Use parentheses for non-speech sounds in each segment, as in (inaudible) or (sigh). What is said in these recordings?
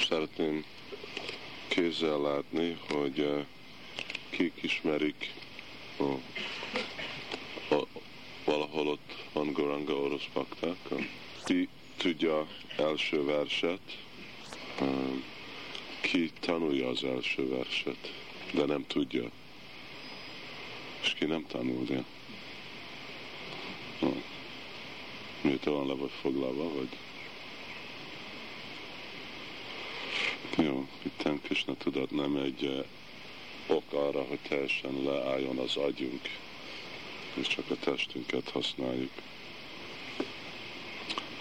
szeretném kézzel látni, hogy uh, kik ismerik oh, oh, valahol ott van Goranga orosz bakták. Ki tudja első verset, uh, ki tanulja az első verset, de nem tudja. És ki nem tanulja. Miért van le vagy foglalva, vagy Jó, itt Krishna tudat nem egy uh, ok arra, hogy teljesen leálljon az agyunk, és csak a testünket használjuk.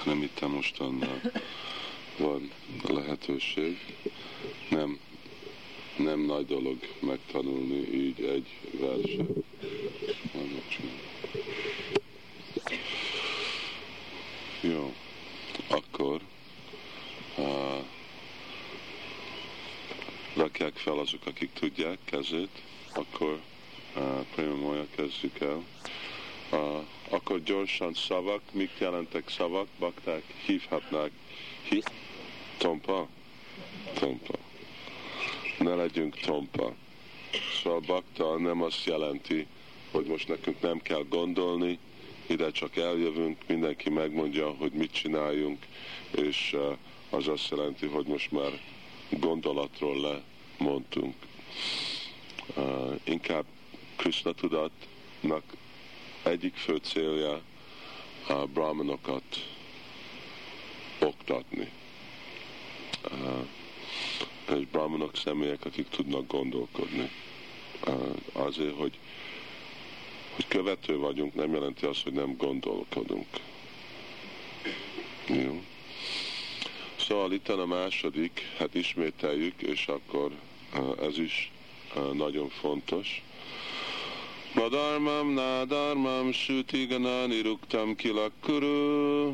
Nem itt mostan van lehetőség. Nem, nem nagy dolog megtanulni így egy verset. Jó, akkor uh, rakják fel azok, akik tudják kezét, akkor uh, Prima kezdjük el. Uh, akkor gyorsan szavak, mik jelentek szavak, bakták hívhatnák. Hív? Tompa? Tompa. Ne legyünk tompa. Szóval bakta nem azt jelenti, hogy most nekünk nem kell gondolni, ide csak eljövünk, mindenki megmondja, hogy mit csináljunk, és uh, az azt jelenti, hogy most már gondolatról lemondtunk. Uh, inkább Krishna tudatnak egyik fő célja a brahmanokat oktatni. Uh, és brahmanok személyek, akik tudnak gondolkodni. Uh, azért, hogy, hogy követő vagyunk, nem jelenti azt, hogy nem gondolkodunk. Jó. Szóval itt a második, hát ismételjük, és akkor ez is nagyon fontos. Nadarmam, nadarmam, sütigana, niruktam kilakuru.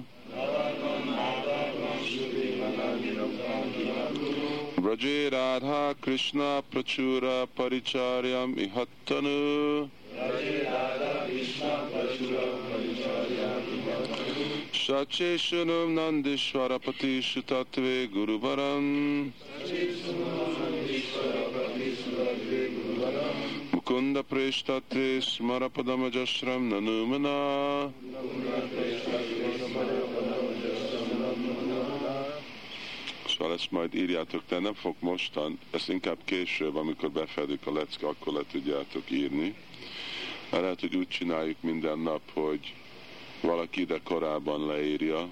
Vraje Radha Krishna Prachura Paricharyam Ihattanu. Vraje Ihattanu. Sacheshanam Nandishwarapati Shutatve Guruvaram Mukunda Preshtatve Smarapadamajashram Nanumana Szóval ezt majd írjátok, de nem fog mostan, ezt inkább később, amikor befedik a lecke, akkor le tudjátok írni. Lehet, hogy úgy csináljuk minden nap, hogy valaki ide korábban leírja,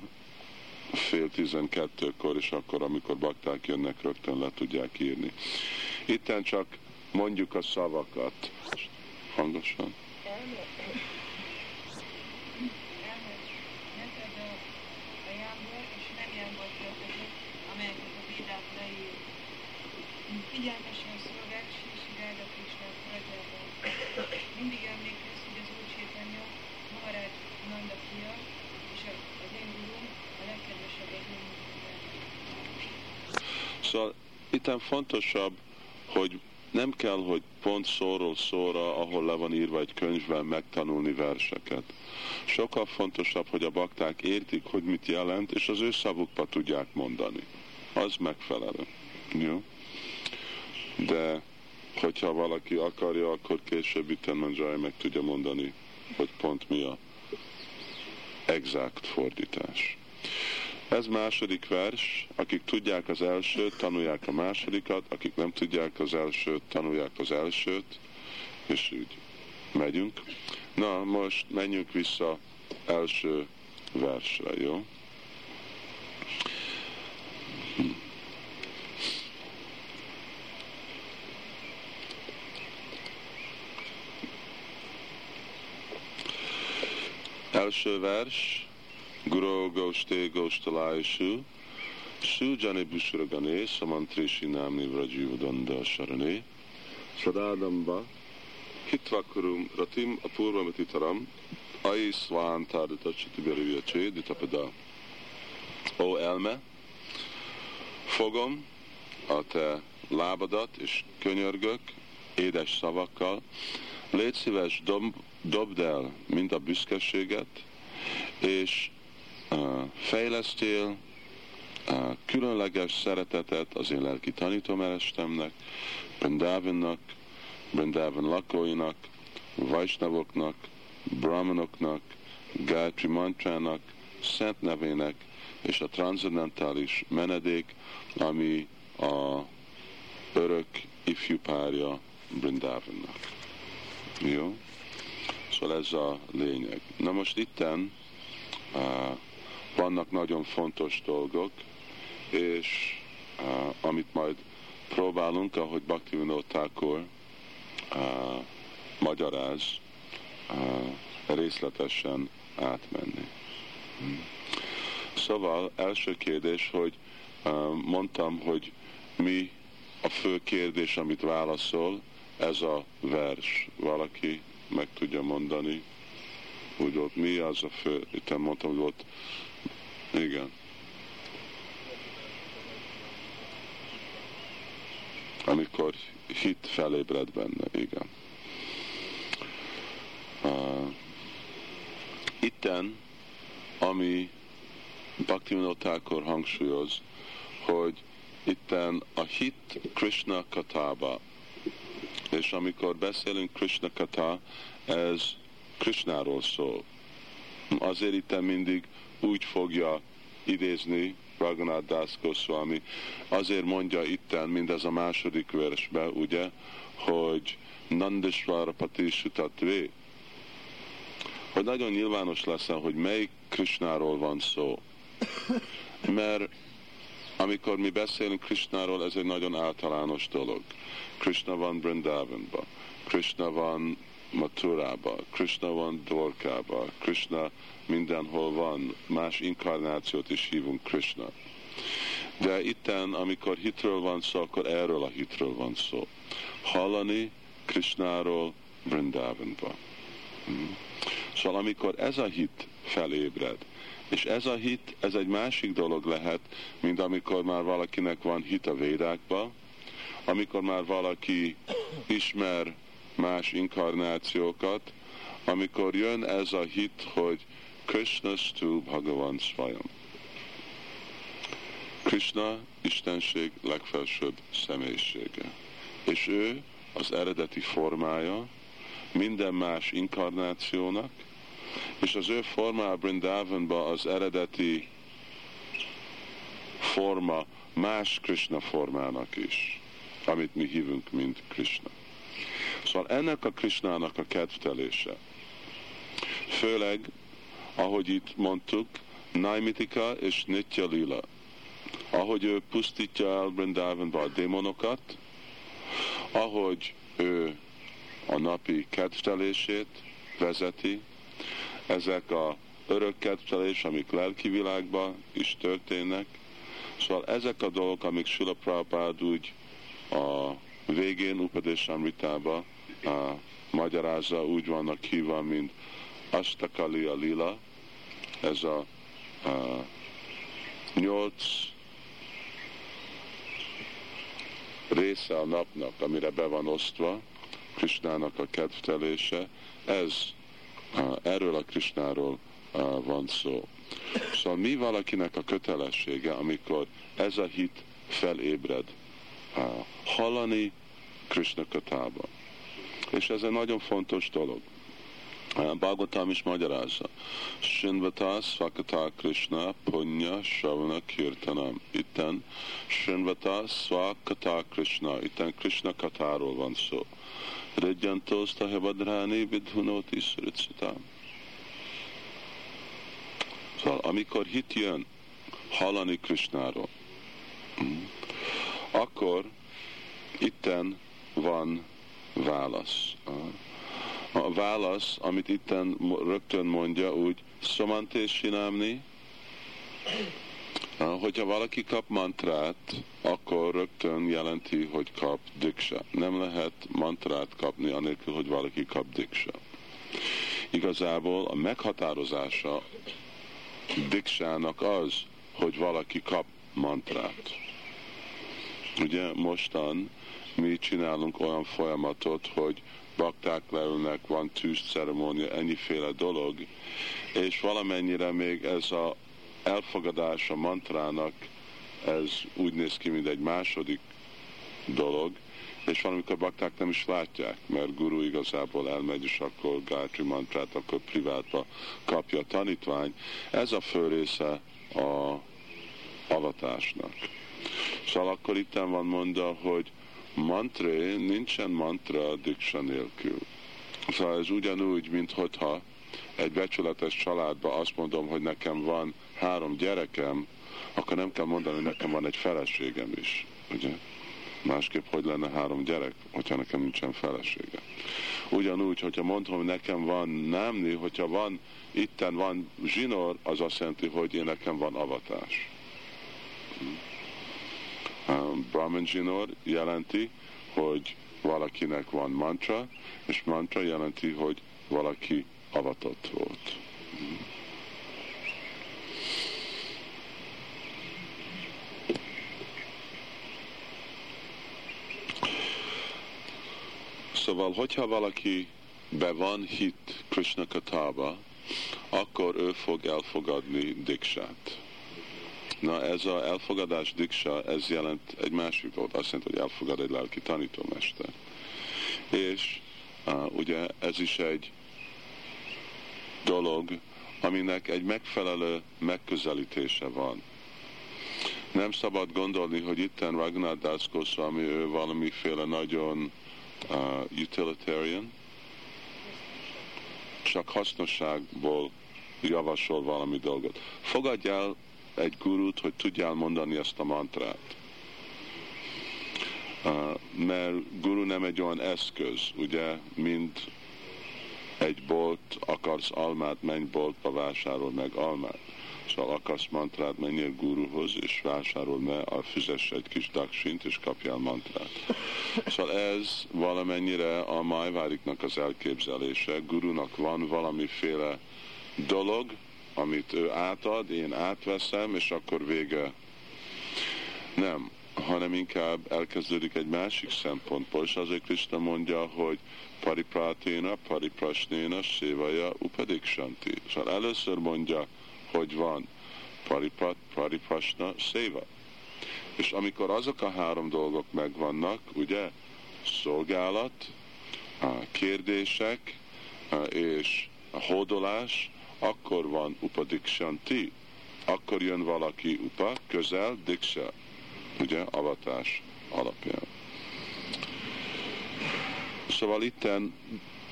fél tizenkettőkor, és akkor, amikor bakták jönnek, rögtön le tudják írni. Itten csak mondjuk a szavakat. Hangosan. Figyelmesen szolgál, Sisi Ráda Krishna Mindig emlékezz, hogy az Úr Csétanya Maharaj Nanda fia, és az én gurum a legkedvesebb az én Itt fontosabb, hogy nem kell, hogy pont szóról szóra, ahol le van írva egy könyvben megtanulni verseket. Sokkal fontosabb, hogy a bakták értik, hogy mit jelent, és az ő szavukba tudják mondani. Az megfelelő. Jó? De hogyha valaki akarja, akkor később itt meg tudja mondani, hogy pont mi a exakt fordítás. Ez második vers, akik tudják az elsőt, tanulják a másodikat, akik nem tudják az elsőt, tanulják az elsőt, és úgy megyünk. Na, most menjünk vissza első versre, jó? Első vers, Guru Goste Gostalájusú, Su Jani Bushragane, Samantrishi Námni Vrajivadanda Sarane, Sadádamba, Hitvakurum Ratim Apurvamititaram, Ai Sván Tádita Csitiberüvjecsé, Ditapada. Ó elme, fogom a te lábadat és könyörgök édes szavakkal, légy szíves, dob, dobd el mind a büszkeséget, és fejlesztél különleges szeretetet az én lelki tanítómerestemnek, Brindavannak, Brindavan lakóinak, Vajsnavoknak, Brahmanoknak, Gayatri mantrának, szent nevének és a transzendentális menedék, ami a örök ifjú párja Brindavannak. Jó? Szóval ez a lényeg. Na most itten uh, vannak nagyon fontos dolgok, és uh, amit majd próbálunk, ahogy Bhaktivinoda Thakur uh, magyaráz, uh, részletesen átmenni. Hmm. Szóval első kérdés, hogy uh, mondtam, hogy mi a fő kérdés, amit válaszol, ez a vers. Valaki meg tudja mondani, hogy ott mi az a fő, itt mondtam, hogy ott, igen. Amikor hit felébred benne, igen. Uh, itten, ami Bhaktivinoda hangsúlyoz, hogy itten a hit Krishna katába, és amikor beszélünk Krishna kata, ez Krishnáról szól. Azért itt mindig úgy fogja idézni Raghunath Das Goswami, azért mondja itten, mint ez a második versbe, ugye, hogy Nandesvara Patishutatvé, hogy nagyon nyilvános lesz, hogy melyik Krishnáról van szó. Mert amikor mi beszélünk Krishnáról, ez egy nagyon általános dolog. Krishna van Brindavanba, Krishna van Maturába, Krishna van Dorkába, Krishna mindenhol van, más inkarnációt is hívunk Krishna. De itten, amikor hitről van szó, akkor erről a hitről van szó. Hallani Krishnáról Vrindavanba. Hmm. Szóval amikor ez a hit felébred, és ez a hit, ez egy másik dolog lehet, mint amikor már valakinek van hit a védákba, amikor már valaki ismer más inkarnációkat, amikor jön ez a hit, hogy Krishna Stu Bhagavan Svayam. Krishna Istenség legfelsőbb személyisége. És ő az eredeti formája minden más inkarnációnak, és az ő forma Brindavanba az eredeti forma más Krishna formának is, amit mi hívunk, mint Krishna. Szóval ennek a Krishnának a kedvtelése, főleg, ahogy itt mondtuk, Naimitika és Nitya Lila, ahogy ő pusztítja el Brindavanba a démonokat, ahogy ő a napi kedvtelését vezeti, ezek a örökkedvelés, amik lelki világban is történnek. Szóval ezek a dolgok, amik Sula Prabhupád úgy a végén Upadés Amritába a magyarázza, úgy vannak hívva, mint Astakali a Lila, ez a, a nyolc része a napnak, amire be van osztva, Krisnának a kedvtelése, ez erről a Krisnáról van szó. Szóval mi valakinek a kötelessége, amikor ez a hit felébred, hallani Krishna katába. És ez egy nagyon fontos dolog. Bhagavatam is magyarázza. Shinvata Svakata Krishna Punya Shavana Kirtanam. Itten Shinvata Svakata Krishna. Itten Krishna katáról van szó. Rajyantosta Hevadráni Vidhunoti Sritszitám. Szóval amikor hit jön hallani Krishnáról, akkor itten van válasz. A válasz, amit itten rögtön mondja, úgy szomantés sinámni, Hogyha valaki kap mantrát, akkor rögtön jelenti, hogy kap diksa. Nem lehet mantrát kapni anélkül, hogy valaki kap diksa. Igazából a meghatározása diksának az, hogy valaki kap mantrát. Ugye mostan mi csinálunk olyan folyamatot, hogy bakták leülnek, van tűz ceremónia, ennyiféle dolog, és valamennyire még ez a elfogadás a mantrának ez úgy néz ki, mint egy második dolog, és valamikor bakták nem is látják, mert guru igazából elmegy, és akkor Gayatri mantrát, akkor privátba kapja a tanítvány. Ez a fő része a avatásnak. Szóval akkor itt van mondva, hogy mantré, nincsen mantra diksa nélkül. Szóval ez ugyanúgy, mint hogyha egy becsületes családban azt mondom, hogy nekem van három gyerekem, akkor nem kell mondani, hogy nekem van egy feleségem is. Ugye? Másképp hogy lenne három gyerek, hogyha nekem nincsen felesége. Ugyanúgy, hogyha mondom, hogy nekem van námni, hogyha van, itten van zsinor, az azt jelenti, hogy én nekem van avatás. Brahman jelenti, hogy valakinek van mantra, és mantra jelenti, hogy valaki avatott volt. Szóval, hogyha valaki be van hit Krishna katába, akkor ő fog elfogadni diksát. Na ez a elfogadás diksa, ez jelent egy másik dolgot, azt jelenti, hogy elfogad egy lelki tanítómester. És uh, ugye ez is egy dolog, aminek egy megfelelő megközelítése van. Nem szabad gondolni, hogy itten Ragnar Das Goswami ő valamiféle nagyon uh, utilitarian, csak hasznosságból javasol valami dolgot. Fogadj el egy gurút, hogy tudjál mondani ezt a mantrát. Mert guru nem egy olyan eszköz, ugye, mint egy bolt, akarsz almát, menj boltba, vásárol meg almát. Szóval akarsz mantrát, menjél guruhoz, és vásárol meg, a fizess egy kis daksint, és kapjál mantrát. Szóval ez valamennyire a májváriknak az elképzelése. Gurunak van valamiféle dolog, amit ő átad, én átveszem, és akkor vége. Nem, hanem inkább elkezdődik egy másik szempontból, és azért Krishna mondja, hogy paripraténa, pariprasnéna, sévaja, shanti. Szóval először mondja, hogy van pariprat, pariprasna, széva. És amikor azok a három dolgok megvannak, ugye, szolgálat, kérdések és hódolás, akkor van upadiksanti, akkor jön valaki upa, közel, diksa, ugye, avatás alapján. Szóval itten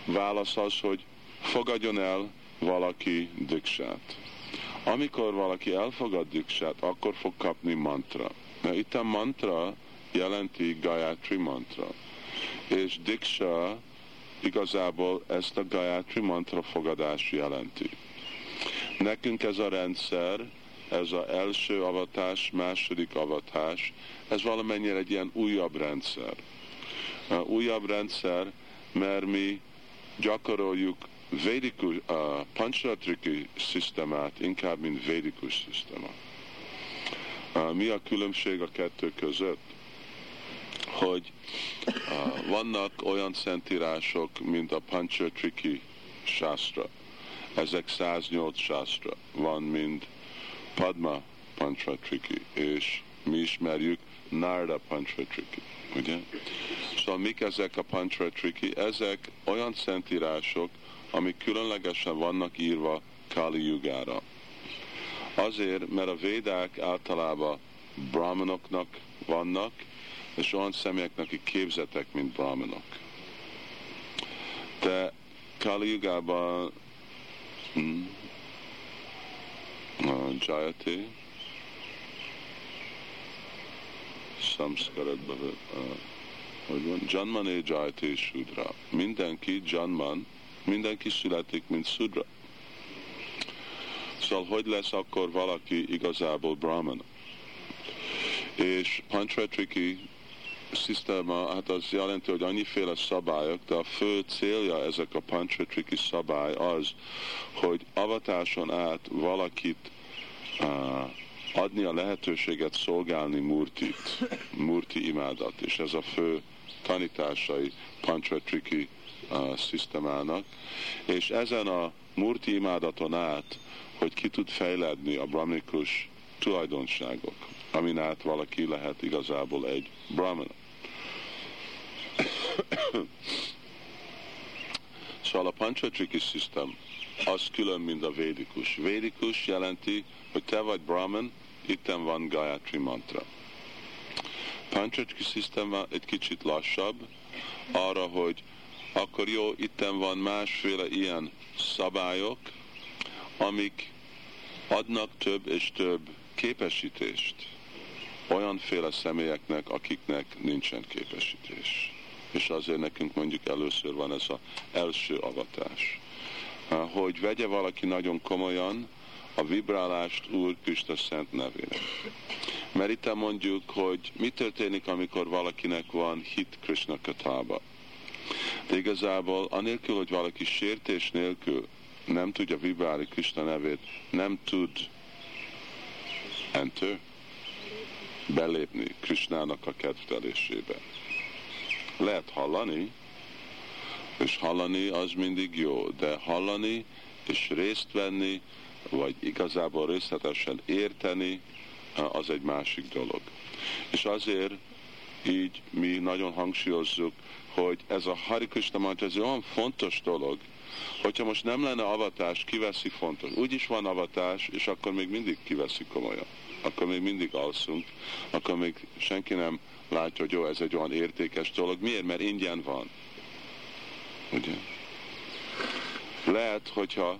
válasz az, hogy fogadjon el valaki diksát. Amikor valaki elfogad diksát, akkor fog kapni mantra. Na, itt a mantra jelenti Gayatri mantra. És diksa igazából ezt a Gayatri mantra fogadás jelenti. Nekünk ez a rendszer, ez az első avatás, második avatás, ez valamennyire egy ilyen újabb rendszer. Újabb rendszer, mert mi gyakoroljuk védikus, uh, panchatriki szisztemát inkább, mint védikus szisztema. Uh, mi a különbség a kettő között? Hogy vannak olyan szentírások, mint a panchatriki sásztra, ezek 108 sásztra. Van mind Padma Panchatriki, és mi ismerjük Narda Panchatriki, ugye? Szóval mik ezek a Panchatriki? Ezek olyan szentírások, amik különlegesen vannak írva Kali Yugára. Azért, mert a védák általában brahmanoknak vannak, és olyan személyeknek, akik képzetek, mint brahmanok. De Kali Yugában Hmm. Uh, Jayate samskarakba, uh, hogy van, Janmané Jayate Sudra. Mindenki Janman, mindenki születik, mint Sudra. Szóval hogy lesz akkor valaki igazából Brahmana? És Panchatriki szisztéma, hát az jelenti, hogy annyiféle szabályok, de a fő célja ezek a panchatriki szabály az, hogy avatáson át valakit uh, adni a lehetőséget szolgálni murtit, murti imádat, és ez a fő tanításai panchatriki uh, és ezen a murti imádaton át, hogy ki tud fejledni a brahmikus tulajdonságok, amin át valaki lehet igazából egy brahmana. szóval a panchatriki system az külön, mint a védikus. Védikus jelenti, hogy te vagy brahman, itten van Gayatri mantra. Panchatriki system egy kicsit lassabb, arra, hogy akkor jó, itten van másféle ilyen szabályok, amik adnak több és több képesítést olyanféle személyeknek, akiknek nincsen képesítés. És azért nekünk mondjuk először van ez az első avatás. Hogy vegye valaki nagyon komolyan a vibrálást Úr Krista Szent nevére. Mert itt mondjuk, hogy mi történik, amikor valakinek van hit Krishna katába. De igazából anélkül, hogy valaki sértés nélkül nem tudja vibrálni Krishna nevét, nem tud enter, belépni Krishnának a kedvtelésébe. Lehet hallani, és hallani az mindig jó, de hallani és részt venni, vagy igazából részletesen érteni, az egy másik dolog. És azért így mi nagyon hangsúlyozzuk, hogy ez a Hari Krishna mantra, ez olyan fontos dolog, hogyha most nem lenne avatás, kiveszi fontos. Úgy is van avatás, és akkor még mindig kiveszi komolyan. Akkor még mindig alszunk, akkor még senki nem látja, hogy jó, ez egy olyan értékes dolog. Miért? Mert ingyen van. Ugye? Lehet, hogyha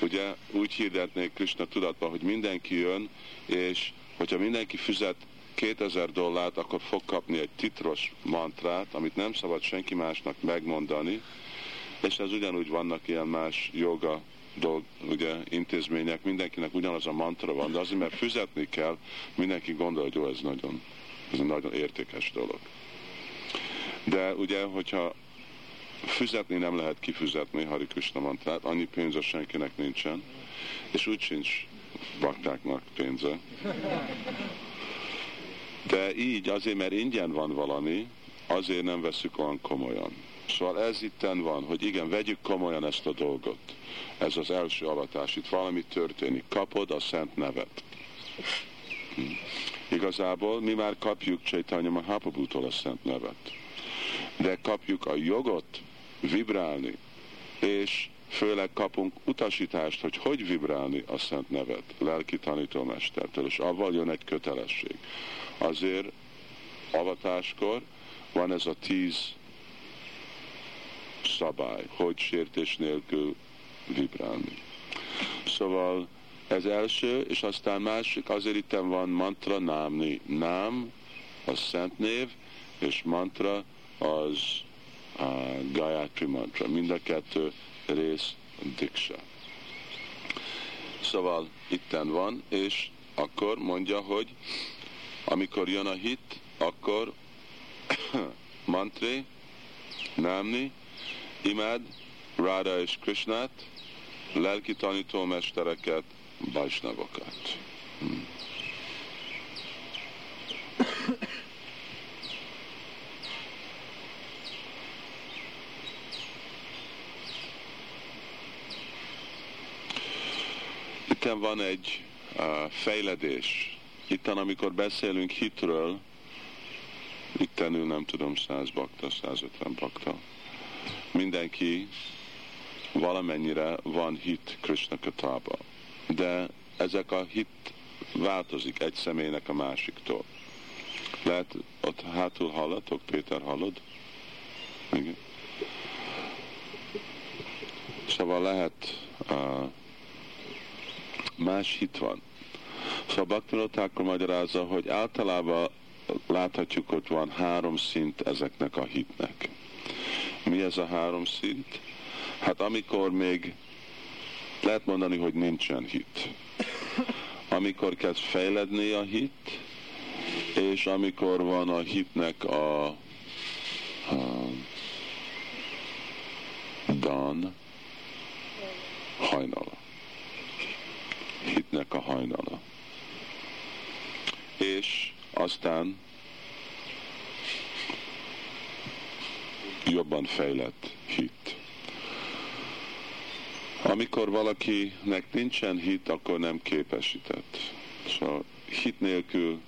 ugye úgy hirdetnék Krishna tudatban, hogy mindenki jön, és hogyha mindenki fizet 2000 dollárt, akkor fog kapni egy titros mantrát, amit nem szabad senki másnak megmondani, és ez ugyanúgy vannak ilyen más joga dolg, ugye, intézmények, mindenkinek ugyanaz a mantra van, de azért, mert fizetni kell, mindenki gondol, hogy jó, ez nagyon, ez egy nagyon értékes dolog. De ugye, hogyha fizetni nem lehet kifizetni Hari Krishna mantrát, annyi pénze senkinek nincsen, és úgy sincs baktáknak pénze. De így azért, mert ingyen van valami, azért nem veszük olyan komolyan. Szóval ez itten van, hogy igen, vegyük komolyan ezt a dolgot. Ez az első avatás, itt valami történik. Kapod a szent nevet. Hm. Igazából mi már kapjuk Csaitanya Mahaprabhutól a szent nevet. De kapjuk a jogot vibrálni, és főleg kapunk utasítást, hogy hogy vibrálni a szent nevet lelki tanítómestertől, és avval jön egy kötelesség. Azért avatáskor van ez a tíz szabály, hogy sértés nélkül vibrálni. Szóval ez első, és aztán másik, azért itt van mantra námni. Nám, az szent név, és mantra az a Gayatri mantra. Mind a kettő rész diksa. Szóval itten van, és akkor mondja, hogy amikor jön a hit, akkor (coughs) mantré, námni, imád Ráda és Krishnát, lelki tanítómestereket, bajsnavokat. Hmm. Itten van egy uh, fejledés. Itten, amikor beszélünk hitről, itten nem tudom, 100 bakta, 150 bakta mindenki valamennyire van hit Krishna katába. De ezek a hit változik egy személynek a másiktól. Lehet, ott hátul hallatok, Péter hallod? Igen. Szóval lehet, uh, más hit van. Szóval Bhaktivinoda magyarázza, hogy általában láthatjuk, hogy van három szint ezeknek a hitnek. Mi ez a három szint? Hát amikor még lehet mondani, hogy nincsen hit. Amikor kezd fejledni a hit, és amikor van a hitnek a, a dan hajnala. Hitnek a hajnala. És aztán jobban fejlett hit. Amikor valakinek nincsen hit, akkor nem képesített. Szóval hit nélkül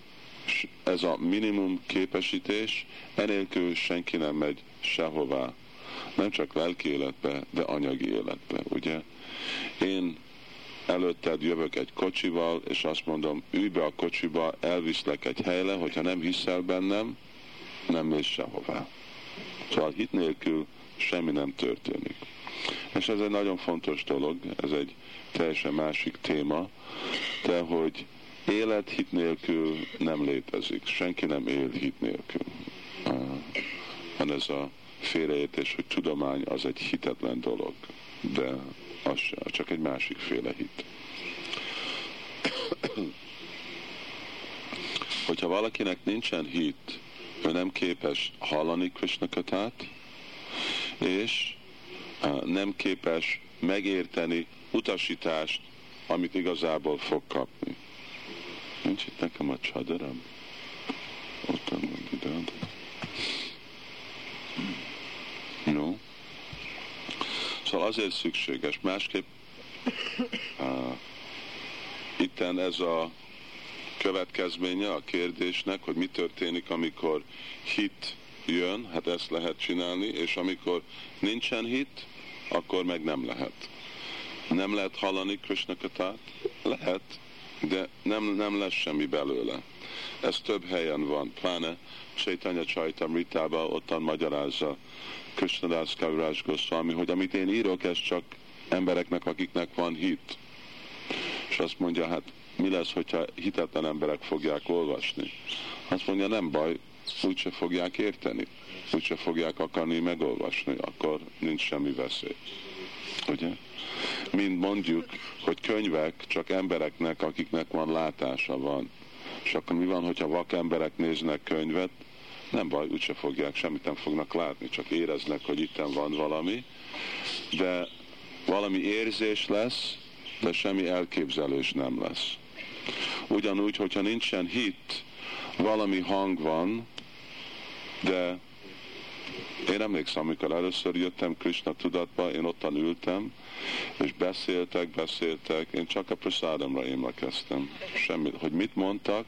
ez a minimum képesítés, enélkül senki nem megy sehová. Nem csak lelki életbe, de anyagi életbe, ugye? Én előtted jövök egy kocsival, és azt mondom, ülj be a kocsiba, elviszlek egy helyre, hogyha nem hiszel bennem, nem mész sehová. Szóval hit nélkül semmi nem történik. És ez egy nagyon fontos dolog, ez egy teljesen másik téma, de hogy élet hit nélkül nem létezik. Senki nem él hit nélkül. Van ez a félreértés, hogy tudomány az egy hitetlen dolog, de az csak egy másik féle hit. Hogyha valakinek nincsen hit, ő nem képes hallani Krishna katát, és nem képes megérteni utasítást, amit igazából fog kapni. Nincs itt nekem a csadaram? Ott van ide. Jó. Szóval azért szükséges. Másképp uh, itten ez a következménye a kérdésnek, hogy mi történik, amikor hit jön, hát ezt lehet csinálni, és amikor nincsen hit, akkor meg nem lehet. Nem lehet hallani Krishna katát? Lehet, de nem, nem lesz semmi belőle. Ez több helyen van, pláne Chaitanya Chaitamritában ottan magyarázza Krishnadas Kaviraj Goswami, hogy amit én írok, ez csak embereknek, akiknek van hit. És azt mondja, hát mi lesz, hogyha hitetlen emberek fogják olvasni? Azt mondja, nem baj, úgyse fogják érteni, úgyse fogják akarni megolvasni, akkor nincs semmi veszély. Ugye? Mind mondjuk, hogy könyvek csak embereknek, akiknek van látása van. És akkor mi van, hogyha vak emberek néznek könyvet, nem baj, úgyse fogják, semmit nem fognak látni, csak éreznek, hogy itten van valami, de valami érzés lesz, de semmi elképzelés nem lesz. Ugyanúgy, hogyha nincsen hit, valami hang van, de én emlékszem, amikor először jöttem Krishna tudatba, én ottan ültem, és beszéltek, beszéltek, én csak a prasádomra emlékeztem. Semmi, hogy mit mondtak,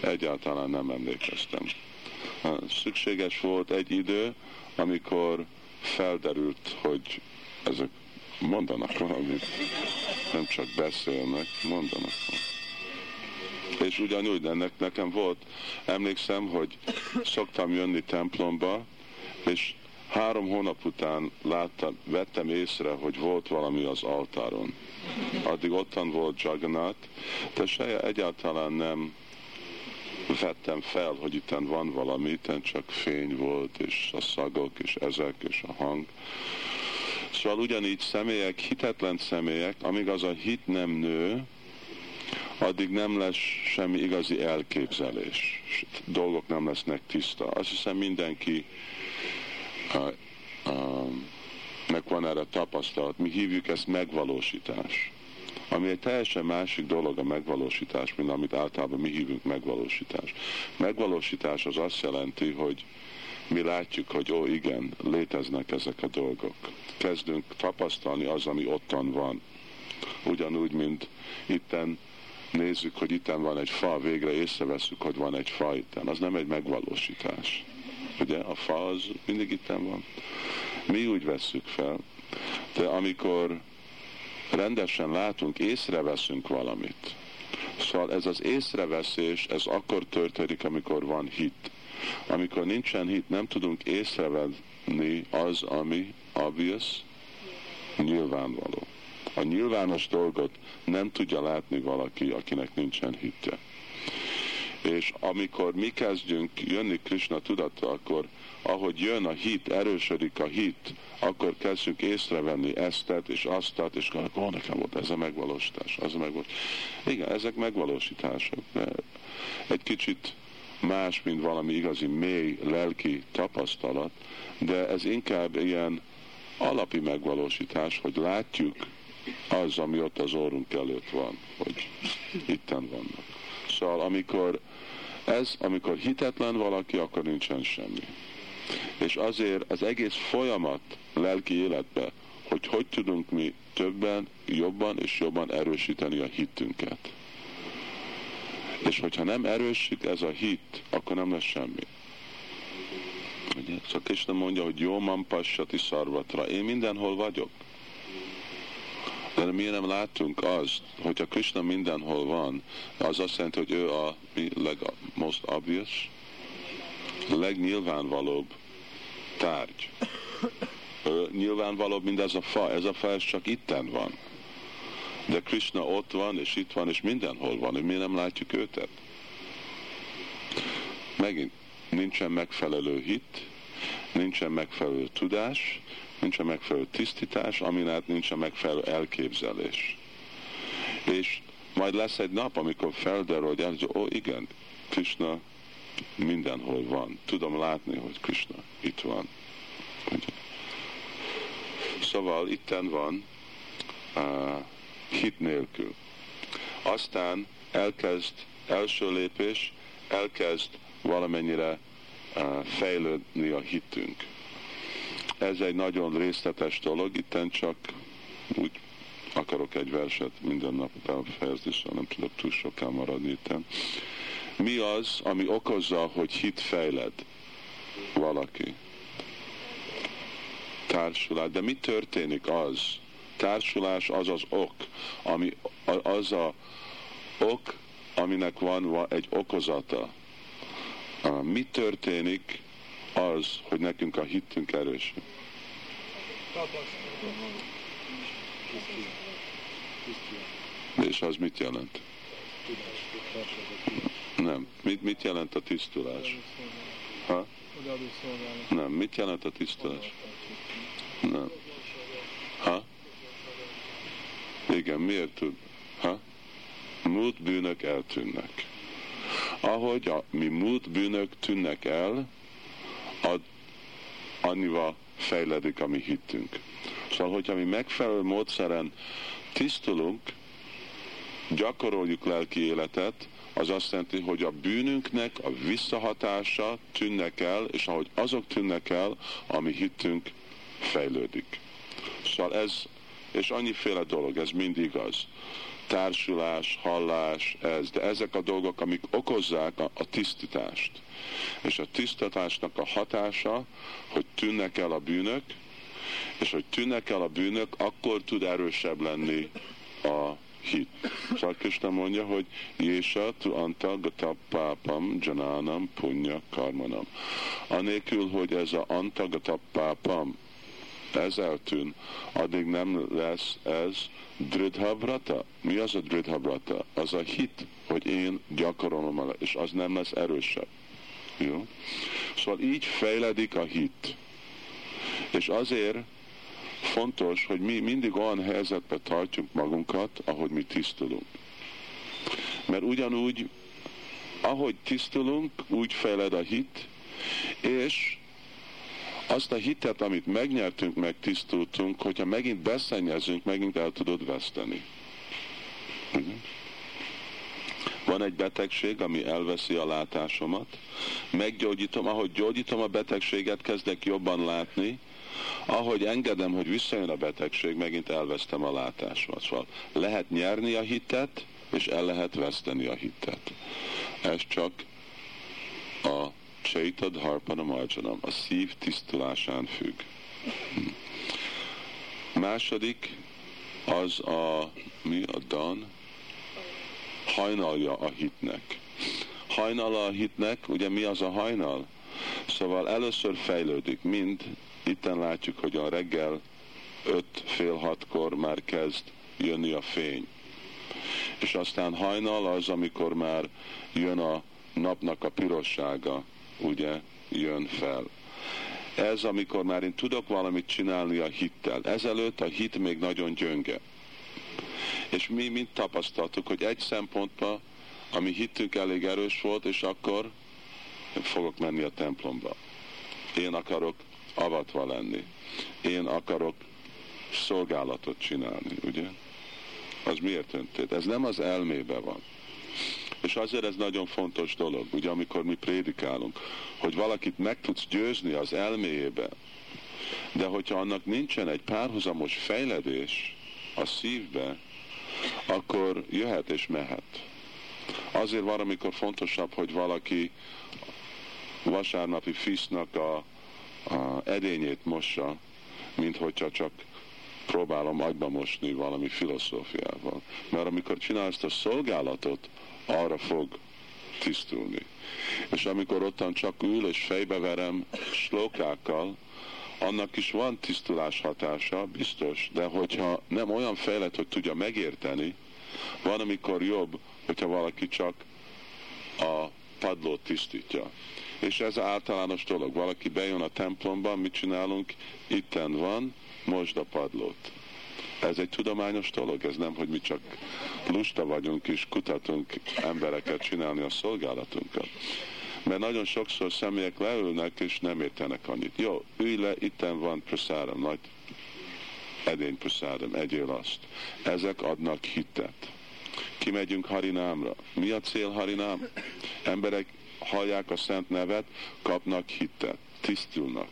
egyáltalán nem emlékeztem. Szükséges volt egy idő, amikor felderült, hogy ezek mondanak valamit, nem csak beszélnek, mondanak valamit. És ugyanúgy ennek nekem volt, emlékszem, hogy szoktam jönni templomba, és három hónap után láttam, vettem észre, hogy volt valami az altáron. Addig ottan volt Jagannath, de se egyáltalán nem vettem fel, hogy itt van valami, itt csak fény volt, és a szagok, és ezek, és a hang. Szóval ugyanígy személyek, hitetlen személyek, amíg az a hit nem nő, addig nem lesz semmi igazi elképzelés. Dolgok nem lesznek tiszta. Azt hiszem mindenki uh, meg van erre tapasztalat. Mi hívjuk ezt megvalósítás. Ami egy teljesen másik dolog a megvalósítás, mint amit általában mi hívunk megvalósítás. Megvalósítás az azt jelenti, hogy mi látjuk, hogy ó igen, léteznek ezek a dolgok. Kezdünk tapasztalni az, ami ottan van. Ugyanúgy, mint itten nézzük, hogy itten van egy fa, végre észreveszünk, hogy van egy fa itten. Az nem egy megvalósítás. Ugye a fa az mindig itten van. Mi úgy vesszük fel, de amikor rendesen látunk, észreveszünk valamit. Szóval ez az észreveszés, ez akkor történik, amikor van hit. Amikor nincsen hit, nem tudunk észrevenni az, ami obvious, nyilvánvaló. A nyilvános dolgot nem tudja látni valaki, akinek nincsen hitje. És amikor mi kezdjünk jönni Krishna tudata, akkor ahogy jön a hit, erősödik a hit, akkor kezdjük észrevenni eztet és aztat, és akkor oh, nekem volt ez a megvalósítás, az a megvalósítás. Igen, ezek megvalósítások. Egy kicsit más, mint valami igazi mély lelki tapasztalat, de ez inkább ilyen alapi megvalósítás, hogy látjuk az, ami ott az orrunk előtt van, hogy itten vannak. Szóval amikor ez, amikor hitetlen valaki, akkor nincsen semmi. És azért az egész folyamat lelki életbe, hogy hogy tudunk mi többen, jobban és jobban erősíteni a hitünket. És hogyha nem erősít ez a hit, akkor nem lesz semmi. Ugye? Szóval Krishna mondja, hogy jó man passati szarvatra. Én mindenhol vagyok. De mi nem látunk azt, hogyha Krishna mindenhol van, az azt jelenti, hogy ő a leg, most obvious, legnyilvánvalóbb tárgy. Ő nyilvánvalóbb, mint ez a fa. Ez a fa ez csak itten van. De Krishna ott van, és itt van, és mindenhol van, hogy mi nem látjuk őtet. Megint nincsen megfelelő hit, nincsen megfelelő tudás, nincsen megfelelő tisztítás, amin át nincsen megfelelő elképzelés. És majd lesz egy nap, amikor felderül, hogy ó igen, Krishna mindenhol van. Tudom látni, hogy Krishna itt van. Szóval itten van uh, hit nélkül. Aztán elkezd, első lépés, elkezd valamennyire uh, fejlődni a hitünk. Ez egy nagyon részletes dolog, itten csak úgy akarok egy verset minden nap fejezni, szóval nem tudok túl soká maradni itten. Mi az, ami okozza, hogy hit fejled valaki? Társulás. De mi történik az? Társulás az az ok, ami, az a ok, aminek van egy okozata. Mi történik az, hogy nekünk a hittünk erős? És az mit jelent? Nem. Mit, mit jelent a tisztulás? Ha? Nem. Mit jelent a tisztulás? Nem. Ha? Igen, miért tud? Ha? Múlt bűnök eltűnnek. Ahogy a mi múlt bűnök tűnnek el, ad, annyival fejledik a mi hittünk. Szóval, hogyha mi megfelelő módszeren tisztulunk, gyakoroljuk lelki életet, az azt jelenti, hogy a bűnünknek a visszahatása tűnnek el, és ahogy azok tűnnek el, ami hittünk fejlődik. Szóval ez, és annyiféle dolog, ez mind igaz. Társulás, hallás, ez, de ezek a dolgok, amik okozzák a, a tisztítást. És a tisztatásnak a hatása, hogy tűnnek el a bűnök, és hogy tűnnek el a bűnök, akkor tud erősebb lenni a hit. Szóval Krishna mondja, hogy Jésa tu anta gatapápam janánam punya karmanam. Anélkül, hogy ez a anta gatapápam ez eltűn, addig nem lesz ez dridhabrata. Mi az a dridhabrata? Az a hit, hogy én gyakorolom el, és az nem lesz erősebb. Jó? Szóval így fejledik a hit. És azért fontos, hogy mi mindig olyan helyzetbe tartjuk magunkat, ahogy mi tisztulunk. Mert ugyanúgy, ahogy tisztulunk, úgy fejled a hit, és azt a hitet, amit megnyertünk, meg tisztultunk, hogyha megint beszennyezünk, megint el tudod veszteni. Van egy betegség, ami elveszi a látásomat. Meggyógyítom, ahogy gyógyítom a betegséget, kezdek jobban látni, ahogy engedem, hogy visszajön a betegség, megint elvesztem a látásomat. Szóval lehet nyerni a hitet, és el lehet veszteni a hitet. Ez csak a Chaitad Harpanam Arjanam, a szív tisztulásán függ. Második az a, mi a dan? Hajnalja a hitnek. Hajnala a hitnek, ugye mi az a hajnal? Szóval először fejlődik, mind itten látjuk, hogy a reggel öt fél hatkor már kezd jönni a fény. És aztán hajnal az, amikor már jön a napnak a pirossága, ugye, jön fel. Ez, amikor már én tudok valamit csinálni a hittel. Ezelőtt a hit még nagyon gyönge. És mi mind tapasztaltuk, hogy egy szempontban, ami hittünk elég erős volt, és akkor fogok menni a templomba. Én akarok avatva lenni. Én akarok szolgálatot csinálni, ugye? Az miért öntét? Ez nem az elmébe van. És azért ez nagyon fontos dolog, ugye, amikor mi prédikálunk, hogy valakit meg tudsz győzni az elméjébe, de hogyha annak nincsen egy párhuzamos fejledés a szívbe, akkor jöhet és mehet. Azért van, amikor fontosabb, hogy valaki vasárnapi fisznak a, a edényét mossa, mint hogyha csak próbálom agyba mosni valami filozófiával. Mert amikor csinál ezt a szolgálatot, arra fog tisztulni. És amikor ottan csak ül és fejbeverem slókákkal, annak is van tisztulás hatása, biztos, de hogyha nem olyan fejlett, hogy tudja megérteni, van, amikor jobb, hogyha valaki csak a padlót tisztítja. És ez általános dolog. Valaki bejön a templomba, mit csinálunk? Itten van, most a padlót. Ez egy tudományos dolog, ez nem, hogy mi csak lusta vagyunk és kutatunk embereket csinálni a szolgálatunkat. Mert nagyon sokszor személyek leülnek és nem értenek annyit. Jó, ülj le, itten van praszáram, nagy edény praszáram, egyél azt. Ezek adnak hitet. Kimegyünk Harinámra. Mi a cél Harinám? Emberek hallják a szent nevet, kapnak hitet, tisztulnak.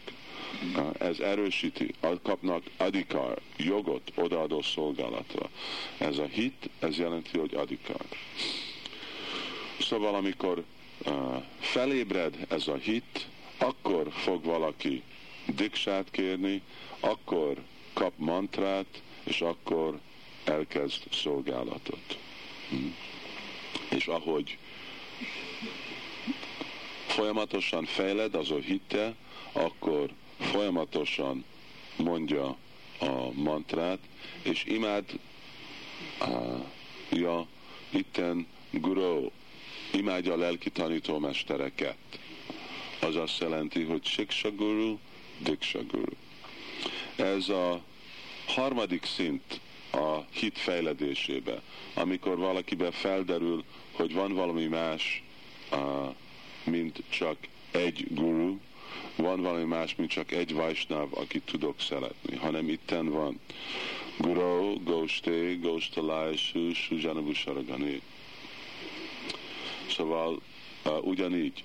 Ez erősíti, kapnak adikar, jogot odaadó szolgálatra. Ez a hit, ez jelenti, hogy adikar. Szóval amikor felébred ez a hit, akkor fog valaki diksát kérni, akkor kap mantrát, és akkor elkezd szolgálatot. Hm. És ahogy folyamatosan fejled az a hitte, akkor folyamatosan mondja a mantrát, és imád uh, ja, itten guru, imádja a lelki tanítómestereket. Az azt jelenti, hogy Siksa Guru, Diksha Guru. Ez a harmadik szint a hit fejledésébe, amikor valakiben felderül, hogy van valami más, mint csak egy guru, van valami más, mint csak egy Vaisnav, akit tudok szeretni, hanem itten van. Guru, Goste, Gostalai, Su, Sujanabu Saragani. Szóval uh, ugyanígy,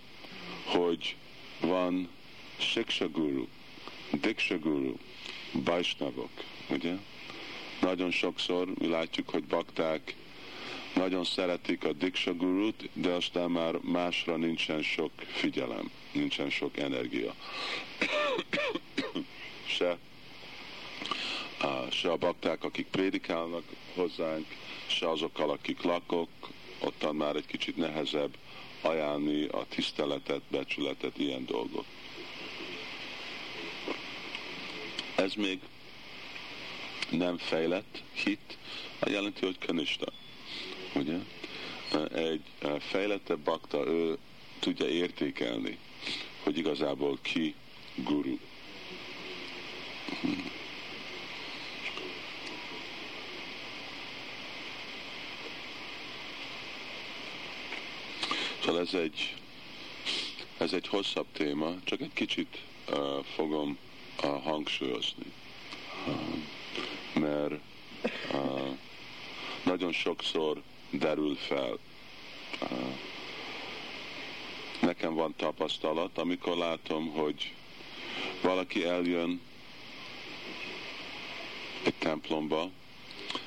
hogy van Siksa Guru, Diksha Guru, Vaisnavok, ugye? Nagyon sokszor mi látjuk, hogy bakták nagyon szeretik a Diksha Gurut, de aztán már másra nincsen sok figyelem, nincsen sok energia. (coughs) se, se a bakták, akik prédikálnak hozzánk, se azokkal, akik lakok, ottan már egy kicsit nehezebb ajánlni a tiszteletet, becsületet, ilyen dolgok. Ez még nem fejlett hit, jelenti, hogy kanista. Ugye? Egy fejlettebb bakta, ő tudja értékelni, hogy igazából ki guru. Szóval ez egy, ez egy hosszabb téma, csak egy kicsit uh, fogom uh, hangsúlyozni. Uh, mert uh, nagyon sokszor derül fel. Uh, nekem van tapasztalat, amikor látom, hogy valaki eljön egy templomba,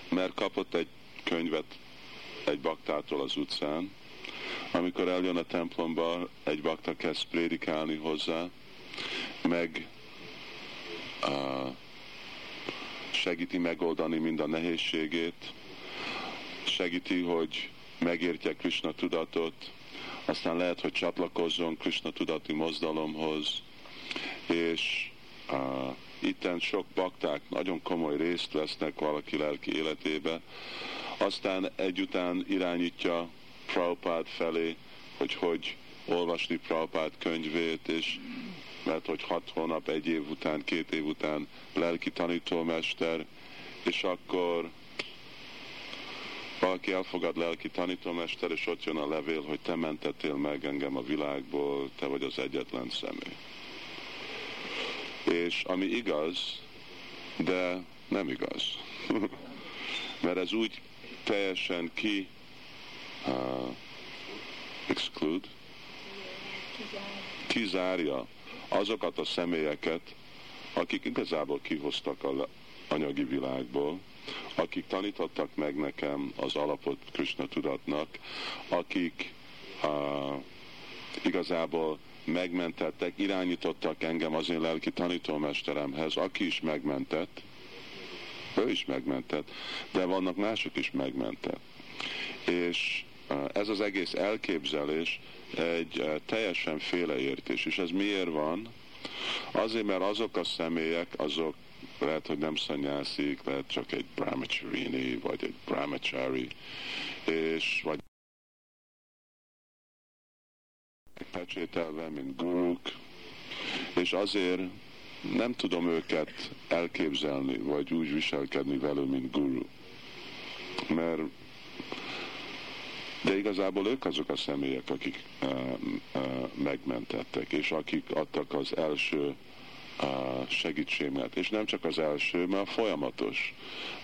mert kapott egy könyvet egy baktától az utcán, amikor eljön a templomba, egy bakta kezd prédikálni hozzá, meg uh, segíti megoldani mind a nehézségét, segíti, hogy megértje Krishna tudatot, aztán lehet, hogy csatlakozzon Krishna tudati mozdalomhoz, és uh, itten sok bakták nagyon komoly részt vesznek valaki lelki életébe, aztán egyután irányítja Prabhupád felé, hogy hogy olvasni Prabhupád könyvét, és mert hogy hat hónap, egy év után, két év után lelki tanítómester, és akkor valaki elfogad lelki tanítómester, és ott jön a levél, hogy te mentettél meg engem a világból, te vagy az egyetlen személy. És ami igaz, de nem igaz. (laughs) Mert ez úgy teljesen ki uh, exclude, kizárja azokat a személyeket, akik igazából kihoztak a anyagi világból, akik tanítottak meg nekem az alapot Krishna tudatnak, akik uh, igazából megmentettek, irányítottak engem az én lelki tanítómesteremhez, aki is megmentett, ő is megmentett, de vannak mások is megmentett. És ez az egész elképzelés egy teljesen féleértés, és ez miért van? Azért, mert azok a személyek, azok lehet, hogy nem szanyászik, lehet csak egy brahmacharini, vagy egy brahmachari, és vagy pecsételve, mint guruk, és azért nem tudom őket elképzelni, vagy úgy viselkedni velő, mint guru. Mert de igazából ők azok a személyek, akik uh, uh, megmentettek, és akik adtak az első uh, segítséget. És nem csak az első, mert folyamatos.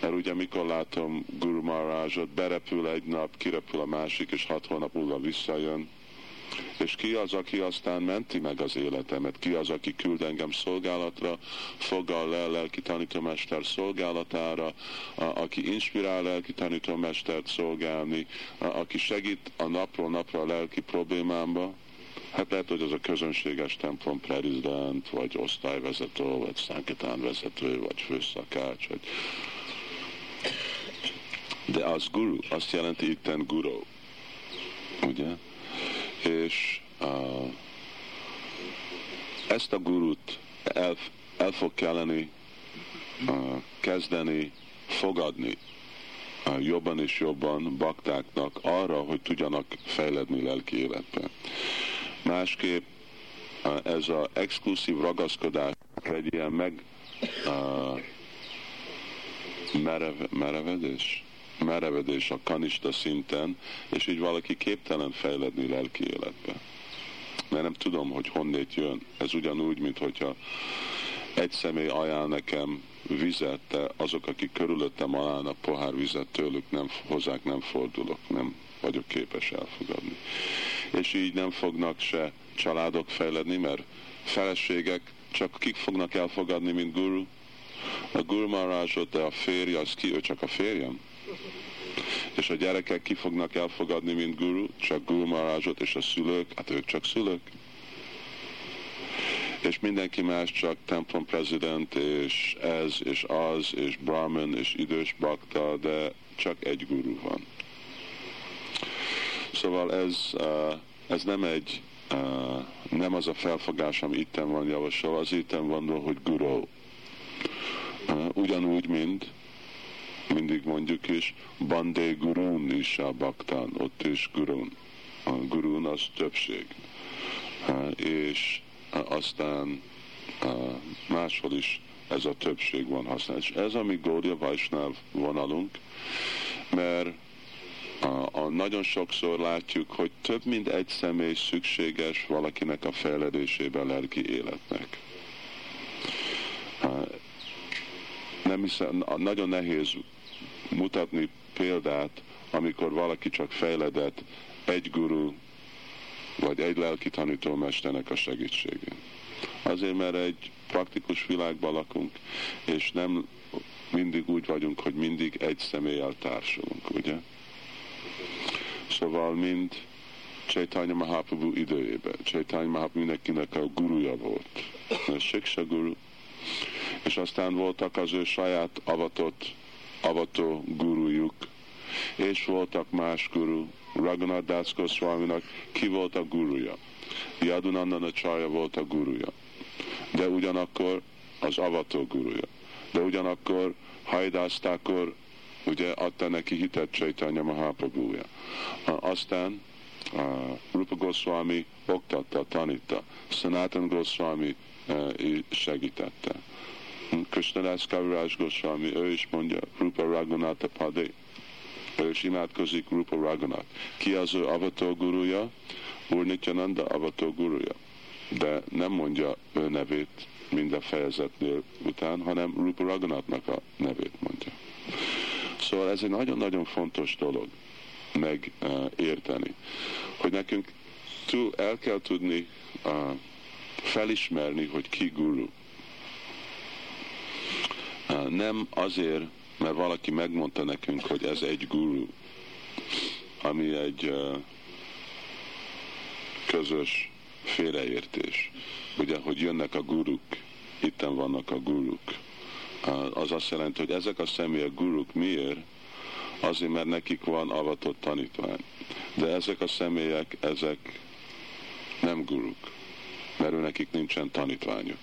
Mert ugye mikor látom Guru Maharajot, berepül egy nap, kirepül a másik, és hat hónap múlva visszajön, és ki az, aki aztán menti meg az életemet, ki az, aki küld engem szolgálatra, fogal le lelki tanítómester szolgálatára, a, aki inspirál lelki tanítómestert szolgálni, a, aki segít a napról napra a lelki problémámba, Hát lehet, hogy az a közönséges templom prezident, vagy osztályvezető, vagy szánketán vezető, vagy főszakács, vagy... De az guru, azt jelenti itten guru. Ugye? És uh, ezt a gurut el, el fog kelleni uh, kezdeni fogadni uh, jobban és jobban baktáknak arra, hogy tudjanak fejledni lelki életbe. Másképp uh, ez az exkluzív ragaszkodás egy ilyen meg uh, merev, merevedés? Merevedés a kanista szinten, és így valaki képtelen fejledni lelki életbe. Mert nem tudom, hogy honnét jön. Ez ugyanúgy, mint hogyha egy személy ajánl nekem vizet, de azok, akik körülöttem ajánlnak pohár vizet, tőlük nem, hozzák nem fordulok, nem vagyok képes elfogadni. És így nem fognak se családok fejledni, mert feleségek csak kik fognak elfogadni, mint guru? A guru Maharajot, de a férje, az ki? Ő csak a férjem? És a gyerekek ki fognak elfogadni, mint guru, csak guru marázsot, és a szülők, hát ők csak szülők. És mindenki más csak templom prezident, és ez, és az, és brahman, és idős bakta, de csak egy guru van. Szóval ez, ez nem egy, nem az a felfogás, ami itten van javasolva, az itten van, hogy guru. Ugyanúgy, mint mindig mondjuk is, Bandé Gurun is a baktán, ott is Gurun. A Gurun az többség. És aztán máshol is ez a többség van használva. És ez a mi Gória Vajsnáv vonalunk, mert a, a, nagyon sokszor látjuk, hogy több mint egy személy szükséges valakinek a fejledésében lelki életnek. Nem hiszem, nagyon nehéz mutatni példát, amikor valaki csak fejledett egy guru vagy egy lelki tanítómesternek a segítségén. Azért, mert egy praktikus világban lakunk, és nem mindig úgy vagyunk, hogy mindig egy személlyel társulunk, ugye? Szóval mind Chaitanya Mahaprabhu időjében. Chaitanya Mahaprabhu mindenkinek a guruja volt. A Siksa guru. És aztán voltak az ő saját avatott avató gurujuk, és voltak más guru, Raghunath Das Goswaminak ki volt a guruja, Yadunandana Csarja volt a guruja, de ugyanakkor az avató guruja, de ugyanakkor Hajdásztákor ugye adta neki hitet Chaitanya Mahaprabhuja. Aztán uh, Rupa Goswami oktatta, tanítta, Sanatan Goswami uh, segítette. Krishnadász Kaviraj Goswami, ő is mondja Rupa Raghunatha Padé. Ő is imádkozik Rupa Raghunath. Ki az ő avató gurúja? Úr Nityananda avató gurúja. De nem mondja ő nevét minden fejezetnél után, hanem Rupa Raghunathnak a nevét mondja. Szóval ez egy nagyon-nagyon fontos dolog megérteni, hogy nekünk túl el kell tudni felismerni, hogy ki guru nem azért, mert valaki megmondta nekünk, hogy ez egy guru, ami egy közös félreértés. Ugye, hogy jönnek a guruk, itten vannak a guruk. Az azt jelenti, hogy ezek a személyek guruk miért? Azért, mert nekik van avatott tanítvány. De ezek a személyek, ezek nem guruk, mert ő nekik nincsen tanítványuk.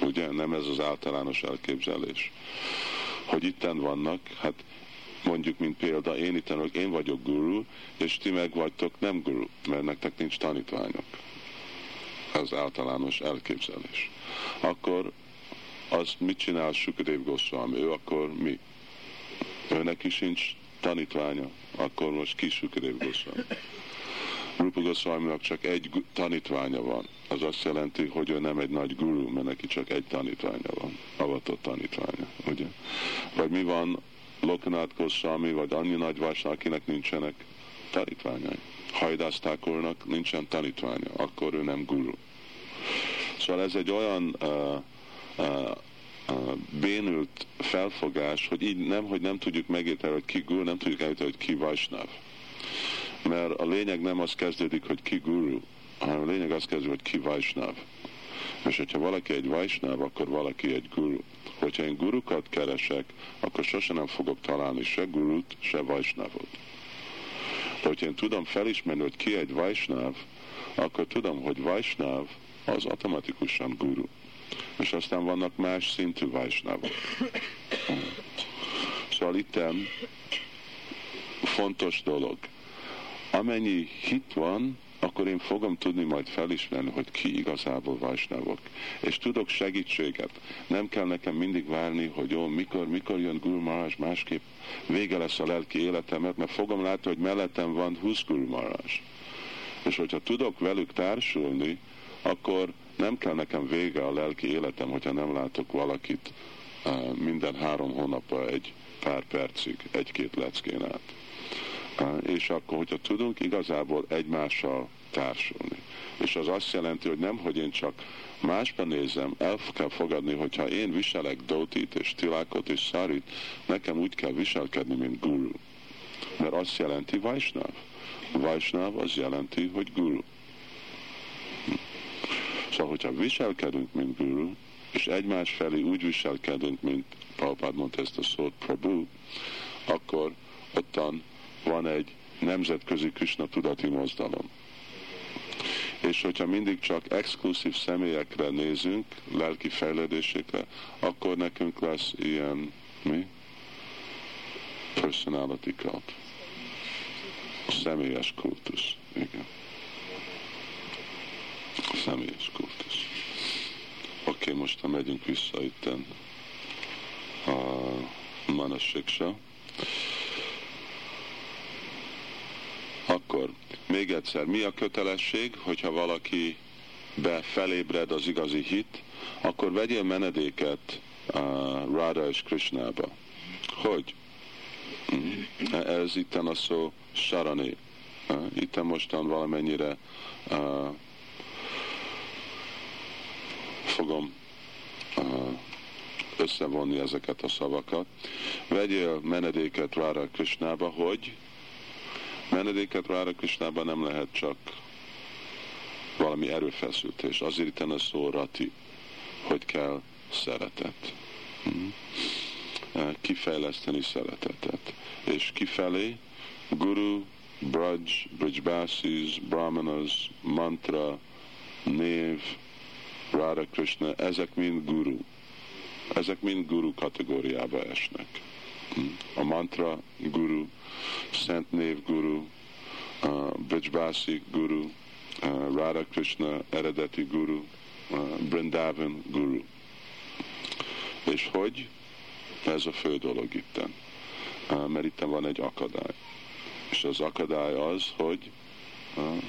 Ugye? Nem ez az általános elképzelés. Hogy itten vannak, hát mondjuk, mint példa, én itten vagyok, én vagyok guru, és ti meg vagytok nem guru, mert nektek nincs tanítványok. Az általános elképzelés. Akkor az mit csinál Sukadev Goswami? Ő akkor mi? Őnek is nincs tanítványa, akkor most ki Sukadev Goswami? Rupa Goswaminak csak egy tanítványa van. Az azt jelenti, hogy ő nem egy nagy guru, mert neki csak egy tanítványa van, avatott tanítványa, ugye? Vagy mi van Lokanath Goswami, vagy annyi nagy vásna, akinek nincsenek tanítványai. Hajdásztákolnak nincsen tanítványa, akkor ő nem guru. Szóval ez egy olyan uh, uh, bénült felfogás, hogy így nem, hogy nem tudjuk megérteni, hogy ki guru, nem tudjuk elérteni, hogy ki vajsnav mert a lényeg nem az kezdődik, hogy ki guru, hanem a lényeg az kezdődik, hogy ki vajsnav. És hogyha valaki egy vajsnav, akkor valaki egy guru. Hogyha én gurukat keresek, akkor sose nem fogok találni se gurut, se vajsnavot. De hogyha én tudom felismerni, hogy ki egy vajsnav, akkor tudom, hogy vajsnav az automatikusan guru. És aztán vannak más szintű vajsnavok. Szóval itt fontos dolog amennyi hit van, akkor én fogom tudni majd felismerni, hogy ki igazából vajsnavok. És tudok segítséget. Nem kell nekem mindig várni, hogy jó, mikor, mikor jön Guru Maharaj, másképp vége lesz a lelki életemet, mert fogom látni, hogy mellettem van 20 Guru Maharaj. És hogyha tudok velük társulni, akkor nem kell nekem vége a lelki életem, hogyha nem látok valakit uh, minden három hónapban egy pár percig, egy-két leckén át és akkor, hogyha tudunk igazából egymással társulni. És az azt jelenti, hogy nem, hogy én csak másban nézem, el kell fogadni, hogyha én viselek Dótit és Tilákot és Szarit, nekem úgy kell viselkedni, mint guru. Mert azt jelenti Vajsnav. Vajsnav az jelenti, hogy guru. Szóval, hogyha viselkedünk, mint guru, és egymás felé úgy viselkedünk, mint Prabhupád mondta ezt a szót, Prabhu, akkor ottan van egy nemzetközi Krishna tudati mozdalom. És hogyha mindig csak exkluzív személyekre nézünk, lelki fejlődésekre, akkor nekünk lesz ilyen, mi? Personality cult. Személyes kultusz. Igen. Személyes kultusz. Oké, okay, most megyünk vissza itten a Manasiksa. Akkor még egyszer, mi a kötelesség, hogyha valaki be felébred az igazi hit, akkor vegyél menedéket uh, Radha és Krishnába. Hogy? Mm. Ez itt a szó sarani. Uh, mostan valamennyire uh, fogom uh, összevonni ezeket a szavakat. Vegyél menedéket Radha Krishnába, hogy menedéket Rára Krisnában nem lehet csak valami erőfeszültés. Azért itt a szó rati, hogy kell szeretet. Hmm. Kifejleszteni szeretetet. És kifelé guru, braj, brijbasis, brahmanas, mantra, név, Rára Krishna, ezek mind guru. Ezek mind guru kategóriába esnek. A mantra guru, Szent Név Guru, Brijbasi Guru, Radha Krishna eredeti Guru, Brindavan Guru. És hogy? Ez a fő dolog itten. Mert itten van egy akadály. És az akadály az, hogy uh,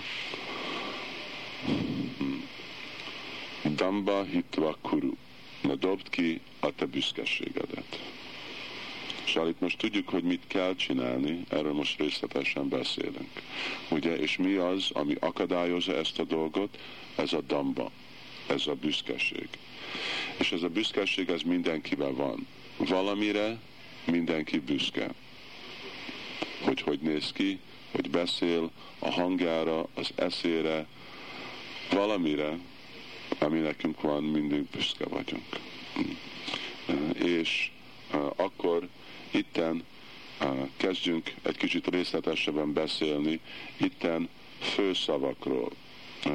Damba hitva kuru. Ne dobd ki a te büszkeségedet. Szóval itt most tudjuk, hogy mit kell csinálni, erről most részletesen beszélünk. Ugye, és mi az, ami akadályozza ezt a dolgot? Ez a damba, ez a büszkeség. És ez a büszkeség, ez mindenkiben van. Valamire mindenki büszke. Hogy hogy néz ki, hogy beszél, a hangjára, az eszére, valamire, ami nekünk van, mindig büszke vagyunk. És akkor itten kezdjünk egy kicsit részletesebben beszélni, itten fő szavakról.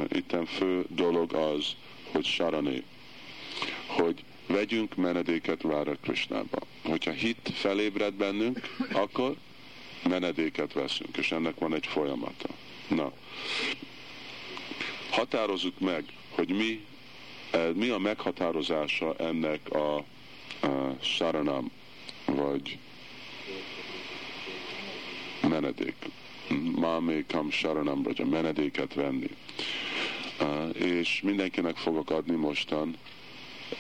Itten fő dolog az, hogy sarani, hogy vegyünk menedéket Rára Krishnába. Hogyha hit felébred bennünk, akkor menedéket veszünk, és ennek van egy folyamata. Na, határozzuk meg, hogy mi, eh, mi a meghatározása ennek a, a saranam, vagy menedék. Mámékam saranam, vagy a menedéket venni. És mindenkinek fogok adni mostan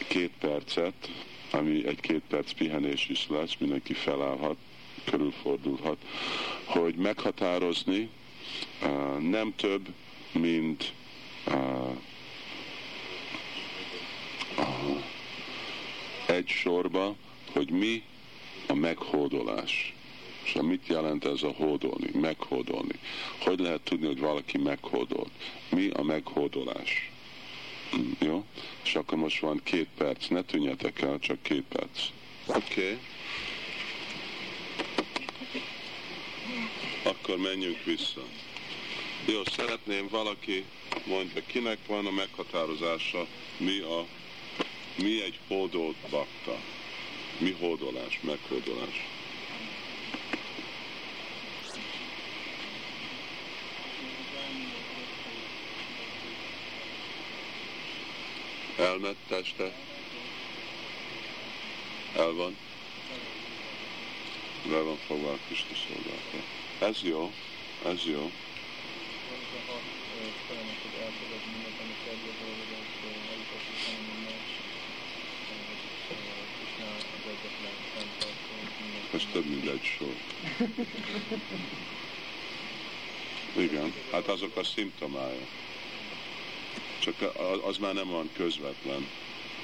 két percet, ami egy két perc pihenés is lesz, mindenki felállhat, körülfordulhat, hogy meghatározni nem több, mint egy sorba, hogy mi a meghódolás. És mit jelent ez a hódolni, meghódolni? Hogy lehet tudni, hogy valaki meghódolt? Mi a meghódolás? Mm, jó? És akkor most van két perc, ne tűnjetek el, csak két perc. Oké. Okay. Akkor menjünk vissza. Jó, szeretném valaki mondja, kinek van a meghatározása, mi, a, mi egy hódolt bakta, mi hódolás, meghódolás. Elment teste? El van? Le van fogva a Krisztus szolgálata. Ez jó, ez jó. Ez több mint egy sor. (laughs) Igen, hát azok a szimptomája csak az már nem olyan közvetlen.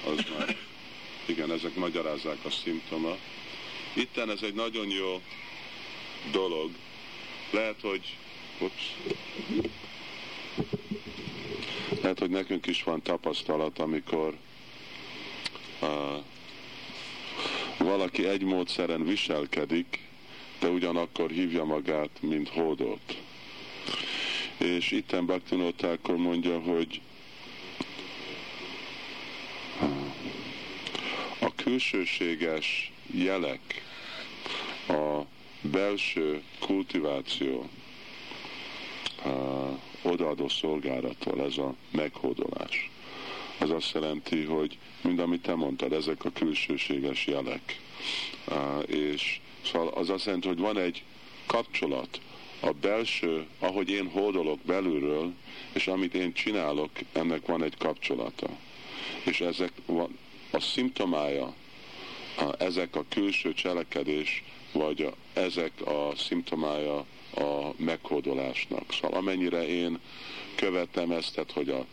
Az már, (laughs) igen, ezek magyarázzák a szimptoma. Itten ez egy nagyon jó dolog. Lehet, hogy ups, lehet, hogy nekünk is van tapasztalat, amikor uh, valaki egy módszeren viselkedik, de ugyanakkor hívja magát, mint hódot. És itten Bhaktinótákor mondja, hogy külsőséges jelek, a belső kultiváció a odaadó szolgálattól, ez a meghódolás. Az azt jelenti, hogy mind amit te mondtad, ezek a külsőséges jelek. És szóval az azt jelenti, hogy van egy kapcsolat a belső, ahogy én hódolok belülről, és amit én csinálok, ennek van egy kapcsolata. És ezek van, a szimptomája a, ezek a külső cselekedés, vagy a, ezek a szimptomája a meghódolásnak. Szóval amennyire én követem ezt, tehát, hogy a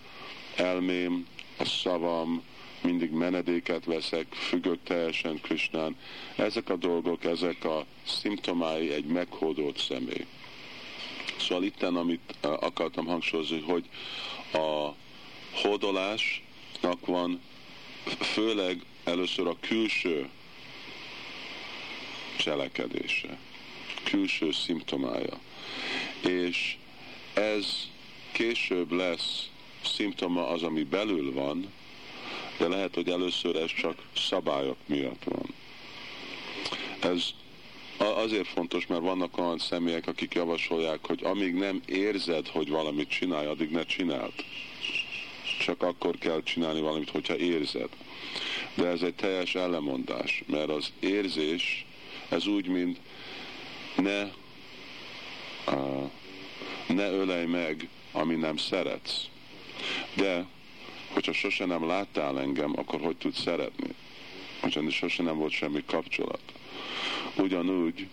elmém, a szavam, mindig menedéket veszek, függök teljesen Krisnán. Ezek a dolgok, ezek a szimptomái egy meghódolt személy. Szóval itten, amit akartam hangsúlyozni, hogy a hódolásnak van főleg először a külső cselekedése, külső szimptomája. És ez később lesz szimptoma az, ami belül van, de lehet, hogy először ez csak szabályok miatt van. Ez azért fontos, mert vannak olyan személyek, akik javasolják, hogy amíg nem érzed, hogy valamit csinálj, addig ne csináld. Csak akkor kell csinálni valamit, hogyha érzed. De ez egy teljes ellemondás, mert az érzés, ez úgy, mint ne, uh, ne ölej meg, ami nem szeretsz. De, hogyha sose nem láttál engem, akkor hogy tudsz szeretni? Hogyha sose nem volt semmi kapcsolat. Ugyanúgy,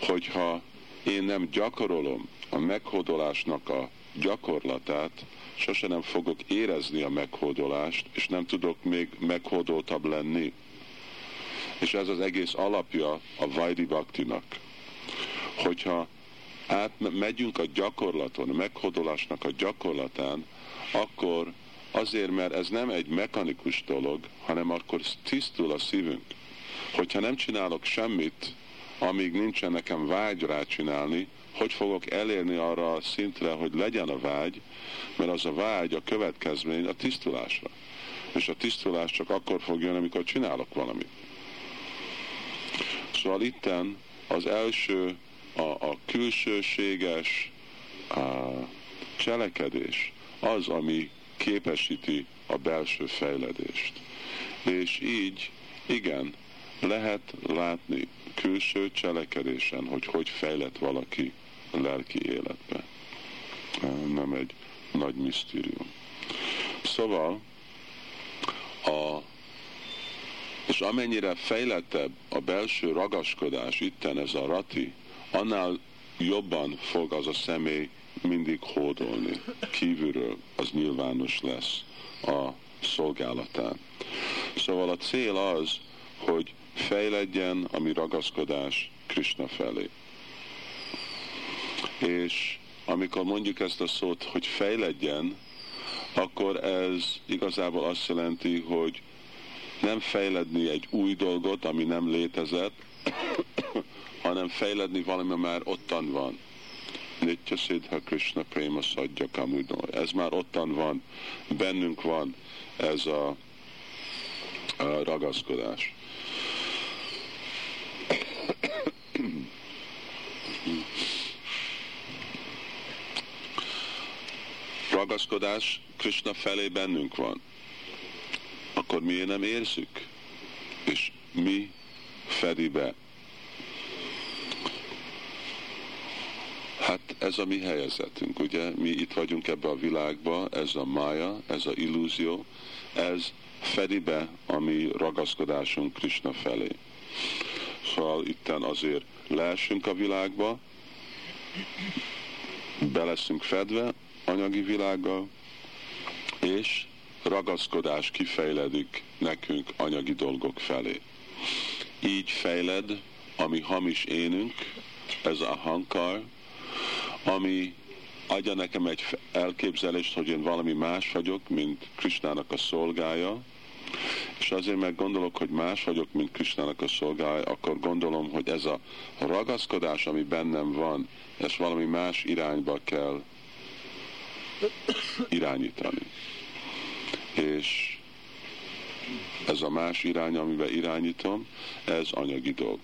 hogyha én nem gyakorolom a meghódolásnak a gyakorlatát, sose nem fogok érezni a meghódolást, és nem tudok még meghódoltabb lenni. És ez az egész alapja a Vajdi Baktinak. Hogyha átmegyünk a gyakorlaton, a meghódolásnak a gyakorlatán, akkor azért, mert ez nem egy mechanikus dolog, hanem akkor tisztul a szívünk. Hogyha nem csinálok semmit, amíg nincsen nekem vágy rá csinálni, hogy fogok elérni arra a szintre, hogy legyen a vágy, mert az a vágy a következmény a tisztulásra. És a tisztulás csak akkor fog jönni, amikor csinálok valamit. Szóval itten az első, a, a külsőséges a cselekedés az, ami képesíti a belső fejledést. És így, igen, lehet látni külső cselekedésen, hogy hogy fejlett valaki lelki életbe. Nem egy nagy misztérium. Szóval, a, és amennyire fejlettebb a belső ragaskodás, itten ez a rati, annál jobban fog az a személy mindig hódolni. Kívülről az nyilvános lesz a szolgálatán. Szóval a cél az, hogy fejledjen a mi ragaszkodás Krishna felé. És amikor mondjuk ezt a szót, hogy fejledjen, akkor ez igazából azt jelenti, hogy nem fejledni egy új dolgot, ami nem létezett, (coughs) hanem fejledni valami, már ottan van. Nitya Siddha Krishna Prema Sadja Kamudno. Ez már ottan van, bennünk van ez a, a ragaszkodás. (coughs) ragaszkodás Krishna felé bennünk van, akkor miért nem érzük? És mi fedi be? Hát ez a mi helyezetünk, ugye? Mi itt vagyunk ebbe a világba, ez a mája, ez a illúzió, ez fedi be a mi ragaszkodásunk Krishna felé. Szóval itten azért leesünk a világba, be leszünk fedve, anyagi világgal, és ragaszkodás kifejledik nekünk anyagi dolgok felé. Így fejled, ami hamis énünk, ez a hankar, ami adja nekem egy elképzelést, hogy én valami más vagyok, mint Krisnának a szolgája, és azért meg gondolok, hogy más vagyok, mint Krisnának a szolgája, akkor gondolom, hogy ez a ragaszkodás, ami bennem van, ezt valami más irányba kell irányítani. És ez a más irány, amiben irányítom, ez anyagi dolgok.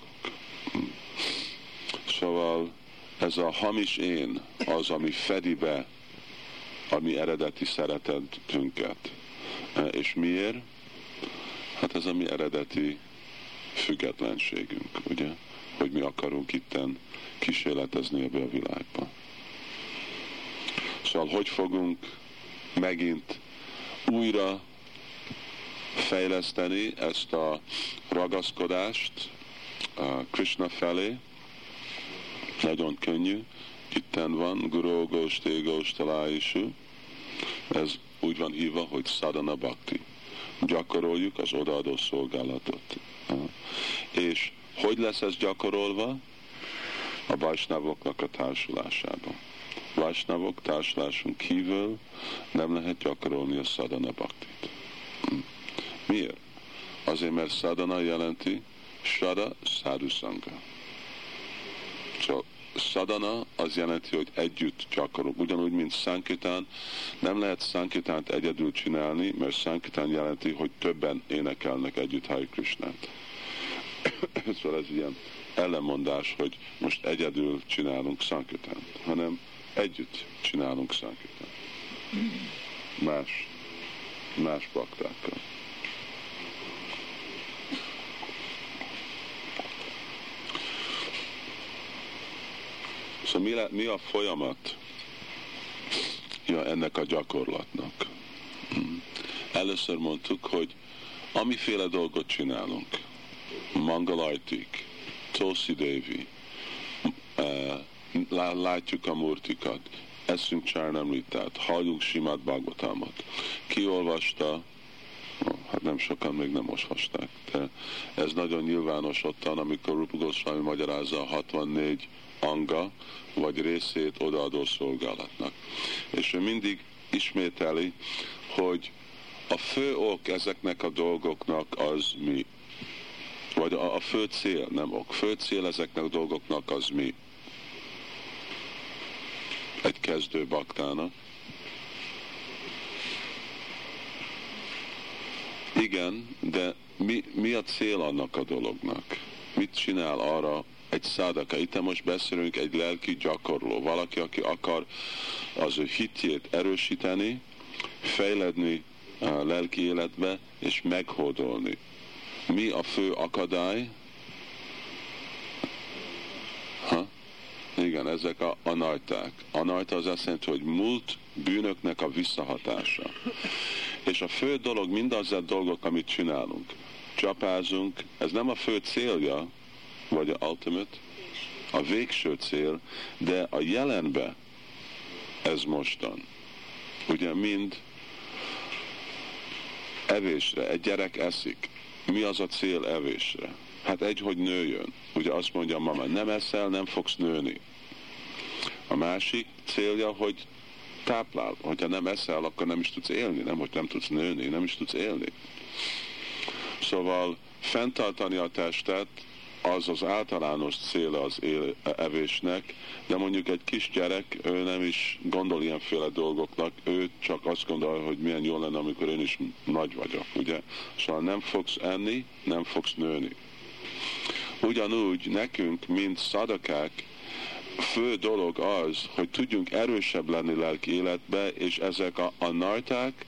Szóval ez a hamis én az, ami fedi be a mi eredeti szeretetünket. És miért? Hát ez a mi eredeti függetlenségünk, ugye? Hogy mi akarunk itten kísérletezni ebbe a világba. Szóval hogy fogunk megint újra fejleszteni ezt a ragaszkodást a Krishna felé. Nagyon könnyű. Itten van, Guru Goshté Gostalaisu. Ez úgy van hívva, hogy Sadhana Bhakti. Gyakoroljuk az odaadó szolgálatot. És hogy lesz ez gyakorolva? A Vajsnavoknak a társulásában. Vajsnavok társulásunk kívül nem lehet gyakorolni a szadana baktit. Miért? Azért, mert szadana jelenti sada szádusanga. Csak szadana az jelenti, hogy együtt gyakorolunk. Ugyanúgy, mint szankitán, nem lehet szankitánt egyedül csinálni, mert szankitán jelenti, hogy többen énekelnek együtt Hari Krishnát. (coughs) szóval ez ilyen ellenmondás, hogy most egyedül csinálunk szankitánt, hanem együtt csinálunk szankitán. Más, más baktákkal. Szóval mi, le, mi a folyamat ja, ennek a gyakorlatnak? Először mondtuk, hogy amiféle dolgot csinálunk, Mangalartik, Tosi Devi, uh, látjuk a murtikat, eszünk Csárnamritát, halljuk Simát Bhagavatamot. Kiolvasta hát nem sokan még nem olvasták, de ez nagyon nyilvános ottan, amikor Rupa Goswami magyarázza a 64 anga, vagy részét odaadó szolgálatnak. És ő mindig ismételi, hogy a fő ok ezeknek a dolgoknak az mi? Vagy a, a fő cél, nem ok. Fő cél ezeknek a dolgoknak az mi? Egy kezdő baktának. Igen, de mi, mi a cél annak a dolognak? Mit csinál arra egy szádaka? Itt most beszélünk egy lelki gyakorló, valaki, aki akar az ő hitjét erősíteni, fejledni a lelki életbe, és meghódolni. Mi a fő akadály? Ha? Igen, ezek a anajták. Anajta az azt jelenti, hogy múlt bűnöknek a visszahatása. És a fő dolog mindaz a dolgok, amit csinálunk. Csapázunk, ez nem a fő célja, vagy a ultimate, a végső cél, de a jelenbe ez mostan. Ugye mind evésre, egy gyerek eszik. Mi az a cél evésre? Hát egy, hogy nőjön. Ugye azt mondja a mama, nem eszel, nem fogsz nőni. A másik célja, hogy táplál. Hogyha nem eszel, akkor nem is tudsz élni, nem, hogy nem tudsz nőni, nem is tudsz élni. Szóval fenntartani a testet az az általános cél az él, evésnek, de mondjuk egy kisgyerek, ő nem is gondol ilyenféle dolgoknak, ő csak azt gondolja, hogy milyen jó lenne, amikor én is nagy vagyok, ugye? Szóval nem fogsz enni, nem fogsz nőni. Ugyanúgy nekünk, mint szadakák, fő dolog az, hogy tudjunk erősebb lenni lelki életbe, és ezek a, a narták,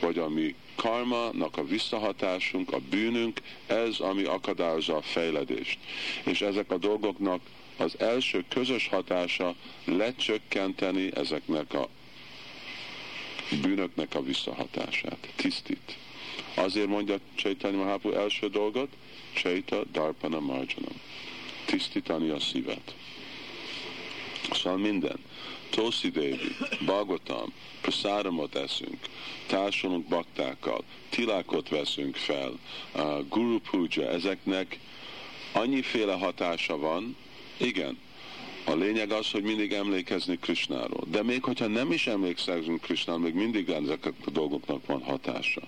vagy ami karma-nak a visszahatásunk, a bűnünk, ez, ami akadályozza a fejledést. És ezek a dolgoknak az első közös hatása lecsökkenteni ezeknek a bűnöknek a visszahatását, tisztít. Azért mondja Csaitanya Mahapu első dolgot, Csaita Darpana Marjanam. Tisztítani a szívet. Szóval minden. Tosi Devi, Bagotam, praszáramot eszünk, társulunk baktákkal, tilákot veszünk fel, uh, guru puja, ezeknek annyiféle hatása van, igen, a lényeg az, hogy mindig emlékezni Krisnáról. De még hogyha nem is emlékszünk Krisnáról, még mindig ezek a dolgoknak van hatása.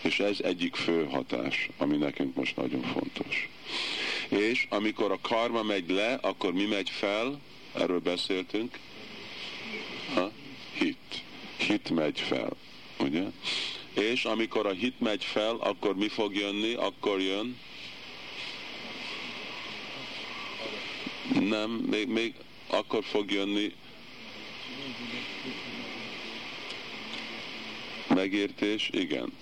És ez egyik fő hatás, ami nekünk most nagyon fontos. És amikor a karma megy le, akkor mi megy fel? Erről beszéltünk. Ha? Hit. Hit megy fel. Ugye? És amikor a hit megy fel, akkor mi fog jönni? Akkor jön nem, még, még akkor fog jönni megértés, igen.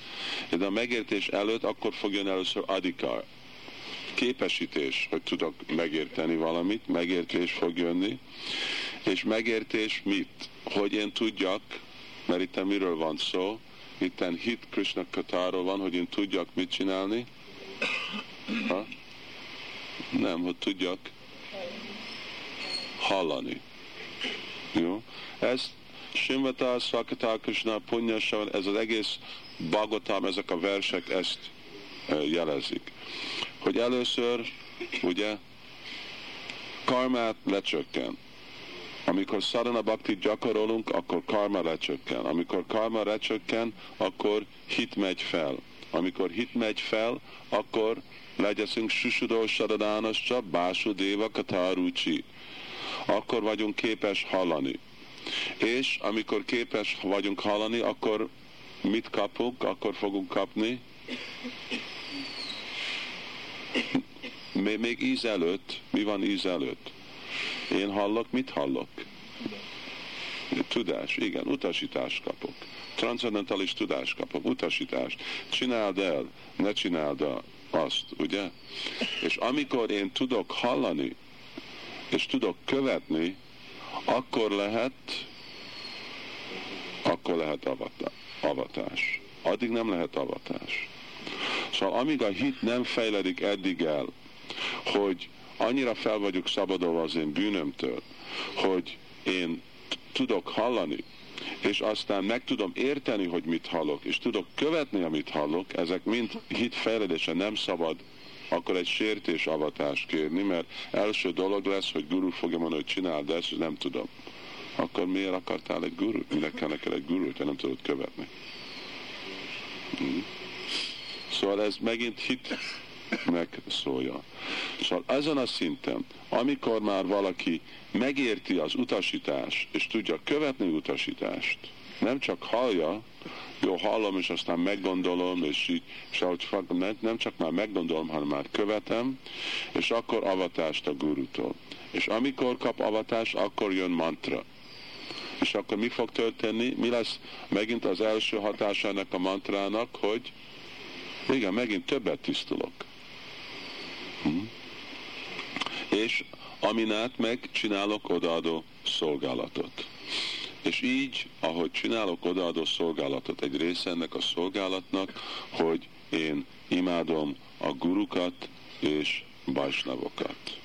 De a megértés előtt akkor fog jönni először adikar. Képesítés, hogy tudok megérteni valamit, megértés fog jönni, és megértés mit? Hogy én tudjak, mert itt miről van szó, itt hit Krishna Katáról van, hogy én tudjak mit csinálni? Ha? Nem, hogy tudjak hallani. Jó? Ez Simvata, Svakata, Krishna, Punyasavan, ez az egész Bagotam, ezek a versek ezt jelezik. Hogy először, ugye, karmát lecsökken. Amikor szarana bhakti gyakorolunk, akkor karma lecsökken. Amikor karma lecsökken, akkor hit megy fel. Amikor hit megy fel, akkor legyeszünk susudó sadadánas csak bású déva katárucsi. Akkor vagyunk képes hallani. És amikor képes vagyunk hallani, akkor mit kapunk, akkor fogunk kapni? Még íz előtt, mi van íz előtt? Én hallok, mit hallok? Tudás, igen, utasítást kapok. Transzendentális tudást kapok, utasítást. Csináld el, ne csináld azt, ugye? És amikor én tudok hallani, és tudok követni, akkor lehet, akkor lehet avatás. Addig nem lehet avatás. Szóval amíg a hit nem fejledik eddig el, hogy annyira fel vagyok szabadulva az én bűnömtől, hogy én tudok hallani, és aztán meg tudom érteni, hogy mit hallok, és tudok követni, amit hallok, ezek mind hitfejledése nem szabad akkor egy sértés avatást kérni, mert első dolog lesz, hogy guru fogja mondani, hogy csináld ezt, és nem tudom. Akkor miért akartál egy gurút? Minek kell neked egy gurút, ha nem tudod követni? Hmm. Szóval ez megint hit megszólja. Szóval ezen a szinten, amikor már valaki megérti az utasítást, és tudja követni utasítást, nem csak hallja, jó, hallom, és aztán meggondolom, és így, és ahogy nem, nem csak már meggondolom, hanem már követem, és akkor avatást a gurutól. És amikor kap avatást, akkor jön mantra. És akkor mi fog történni? Mi lesz megint az első hatása ennek a mantrának, hogy igen, megint többet tisztulok. Hm? És amin át meg csinálok odaadó szolgálatot. És így, ahogy csinálok odaadó szolgálatot, egy része ennek a szolgálatnak, hogy én imádom a gurukat és bajsnavokat.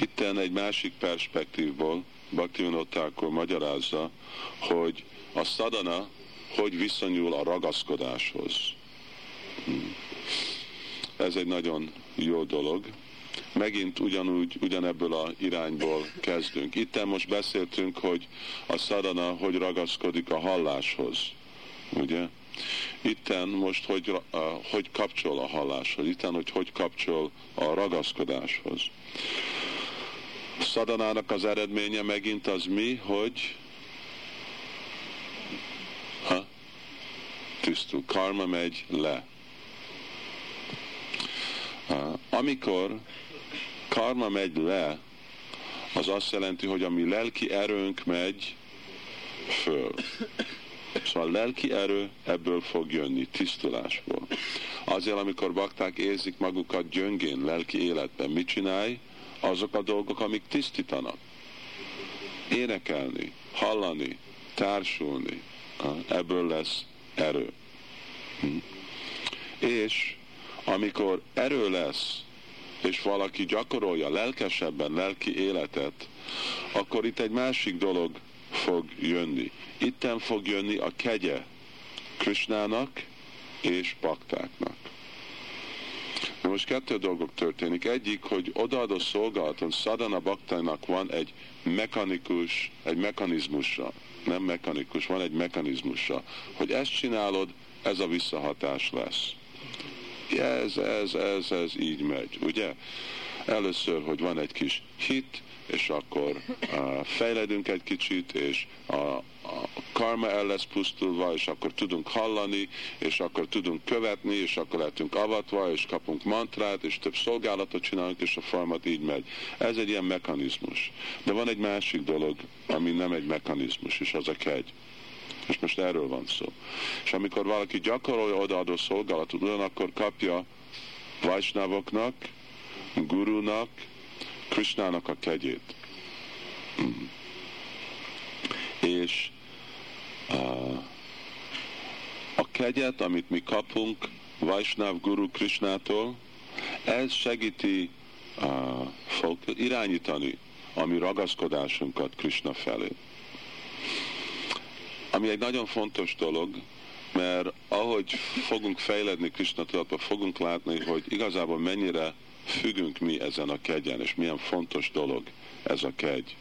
Itten egy másik perspektívból Bhaktivinoda magyarázza, hogy a szadana hogy viszonyul a ragaszkodáshoz. Ez egy nagyon jó dolog, megint ugyanúgy, ugyanebből a irányból kezdünk. Itt most beszéltünk, hogy a szadana hogy ragaszkodik a halláshoz, ugye? Itten most hogy, uh, hogy kapcsol a halláshoz, itten hogy hogy kapcsol a ragaszkodáshoz. Szadanának az eredménye megint az mi, hogy ha? tisztul, karma megy le. Uh, amikor karma megy le, az azt jelenti, hogy a mi lelki erőnk megy föl. Szóval a lelki erő ebből fog jönni, tisztulásból. Azért, amikor bakták érzik magukat gyöngén lelki életben, mit csinálj? Azok a dolgok, amik tisztítanak. Énekelni, hallani, társulni, ebből lesz erő. Hm? És amikor erő lesz, és valaki gyakorolja lelkesebben lelki életet, akkor itt egy másik dolog fog jönni. Itten fog jönni a kegye Krisnának és baktáknak. Na most kettő dolgok történik. Egyik, hogy odaadó szolgálaton Szadana baktának van egy mechanikus, egy mechanizmusa, nem mechanikus, van egy mechanizmusa, hogy ezt csinálod, ez a visszahatás lesz ez, ez, ez, ez így megy, ugye? Először, hogy van egy kis hit, és akkor uh, fejledünk egy kicsit, és a, a karma el lesz pusztulva, és akkor tudunk hallani, és akkor tudunk követni, és akkor lehetünk avatva, és kapunk mantrát, és több szolgálatot csinálunk, és a folyamat így megy. Ez egy ilyen mechanizmus. De van egy másik dolog, ami nem egy mechanizmus, és az a kegy. És most erről van szó. És amikor valaki gyakorolja odaadó szolgálatot, ugyanakkor kapja Vajsnavoknak, Gurunak, Krishnának a kegyét. És a, a kegyet, amit mi kapunk Vajsnav Guru Krishnától, ez segíti a, fog irányítani a mi ragaszkodásunkat Krishna felé. Ami egy nagyon fontos dolog, mert ahogy fogunk fejledni Krishna tudatba, fogunk látni, hogy igazából mennyire függünk mi ezen a kegyen, és milyen fontos dolog ez a kegy.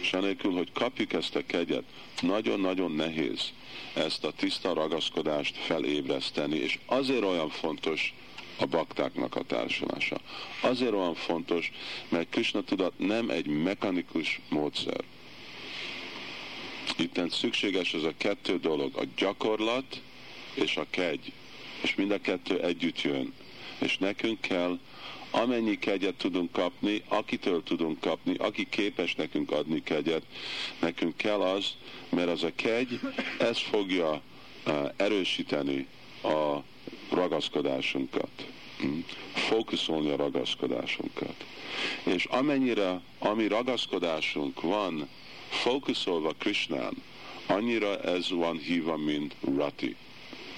És anélkül, hogy kapjuk ezt a kegyet, nagyon-nagyon nehéz ezt a tiszta ragaszkodást felébreszteni, és azért olyan fontos a baktáknak a társulása. Azért olyan fontos, mert Krishna tudat nem egy mechanikus módszer. Itten szükséges ez a kettő dolog, a gyakorlat és a kegy. És mind a kettő együtt jön. És nekünk kell amennyi kegyet tudunk kapni, akitől tudunk kapni, aki képes nekünk adni kegyet, nekünk kell az, mert az a kegy, ez fogja uh, erősíteni a ragaszkodásunkat, hm? fókuszolni a ragaszkodásunkat. És amennyire, ami ragaszkodásunk van fókuszolva Krishnán, annyira ez van hívva, mint rati,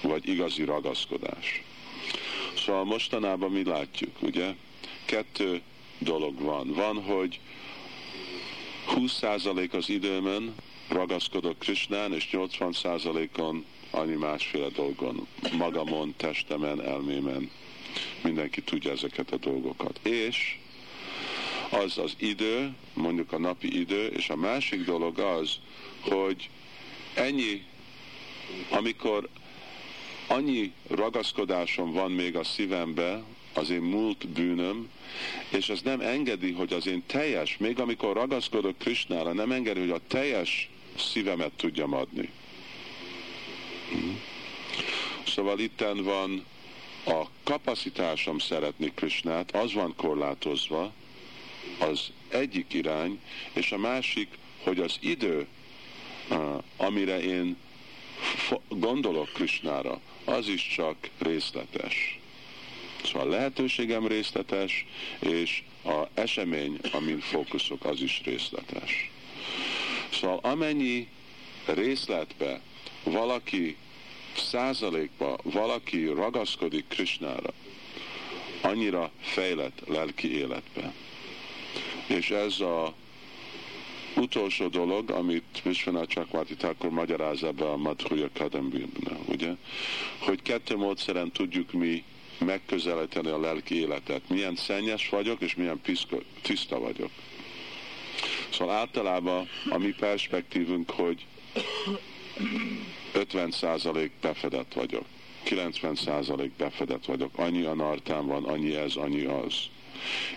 vagy igazi ragaszkodás. Szóval mostanában mi látjuk, ugye? Kettő dolog van. Van, hogy 20% az időmen ragaszkodok Krishnán, és 80%-on annyi másféle dolgon, magamon, testemen, elmémen. Mindenki tudja ezeket a dolgokat. És az az idő, mondjuk a napi idő, és a másik dolog az, hogy ennyi, amikor annyi ragaszkodásom van még a szívembe, az én múlt bűnöm, és az nem engedi, hogy az én teljes, még amikor ragaszkodok Krisnára, nem engedi, hogy a teljes szívemet tudjam adni. Szóval itten van a kapacitásom szeretni Krisnát, az van korlátozva, az egyik irány, és a másik, hogy az idő, amire én gondolok Krisnára, az is csak részletes. Szóval a lehetőségem részletes, és a esemény, amin fókuszok, az is részletes. Szóval amennyi részletbe valaki százalékba valaki ragaszkodik Krisnára, annyira fejlett lelki életbe. És ez a utolsó dolog, amit Vishwanath Chakwati Thakur magyarázza be a Madhuya Kadambirben, ugye? Hogy kettő módszeren tudjuk mi megközelíteni a lelki életet. Milyen szennyes vagyok, és milyen piszko, tiszta vagyok. Szóval általában a mi perspektívünk, hogy 50% befedett vagyok, 90% befedett vagyok, annyi a nartám van, annyi ez, annyi az.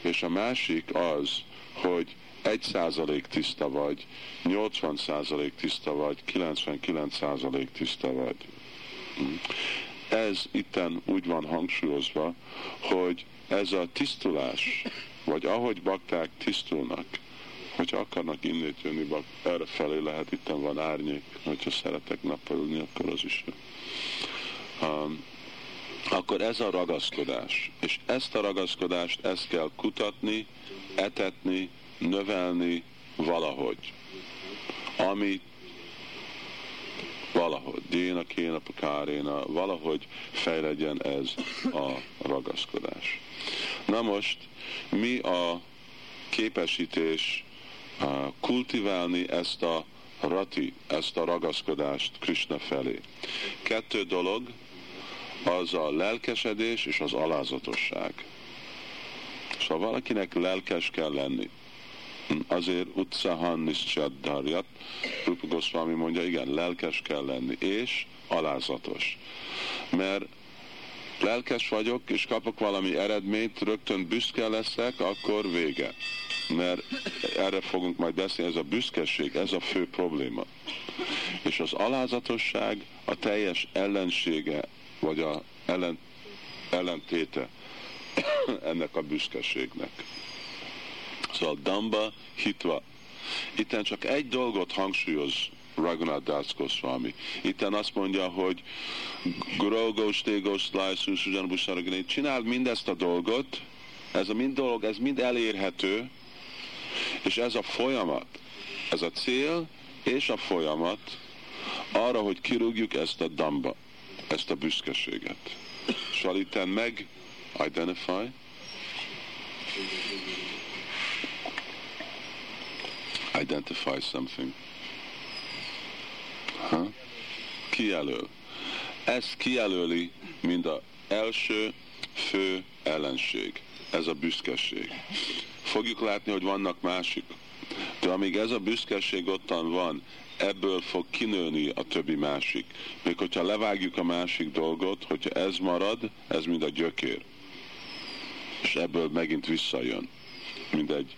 És a másik az, hogy 1% tiszta vagy, 80% tiszta vagy, 99% tiszta vagy. Ez itten úgy van hangsúlyozva, hogy ez a tisztulás, vagy ahogy bakták tisztulnak, hogyha akarnak innét jönni, erre felé lehet, itt van árnyék, hogyha szeretek nappalulni, akkor az is um, akkor ez a ragaszkodás. És ezt a ragaszkodást, ezt kell kutatni, etetni, növelni valahogy. Ami valahogy, déna, kéna, pakáréna, valahogy fejlegyen ez a ragaszkodás. Na most, mi a képesítés kultiválni ezt a rati, ezt a ragaszkodást Krishna felé. Kettő dolog, az a lelkesedés és az alázatosság. Szóval valakinek lelkes kell lenni. Azért utcahan niszcsaddarjat, Rupa Goswami mondja, igen, lelkes kell lenni, és alázatos. Mert lelkes vagyok, és kapok valami eredményt, rögtön büszke leszek, akkor vége mert erre fogunk majd beszélni, ez a büszkeség, ez a fő probléma. És az alázatosság a teljes ellensége, vagy a ellen, ellentéte (coughs) ennek a büszkeségnek. Szóval Damba hitva. Itten csak egy dolgot hangsúlyoz Raghunath Das Goswami. Itten azt mondja, hogy Gurogos, Tégos, Lajszús, csináld mindezt a dolgot, ez a mind dolog, ez mind elérhető, és ez a folyamat, ez a cél és a folyamat arra, hogy kirúgjuk ezt a damba, ezt a büszkeséget. Shall it meg identify? Identify something. Ha? Kijelöl. Ez kijelöli, mint a első fő ellenség. Ez a büszkeség fogjuk látni, hogy vannak másik. De amíg ez a büszkeség ottan van, ebből fog kinőni a többi másik. Még hogyha levágjuk a másik dolgot, hogyha ez marad, ez mind a gyökér. És ebből megint visszajön. Mindegy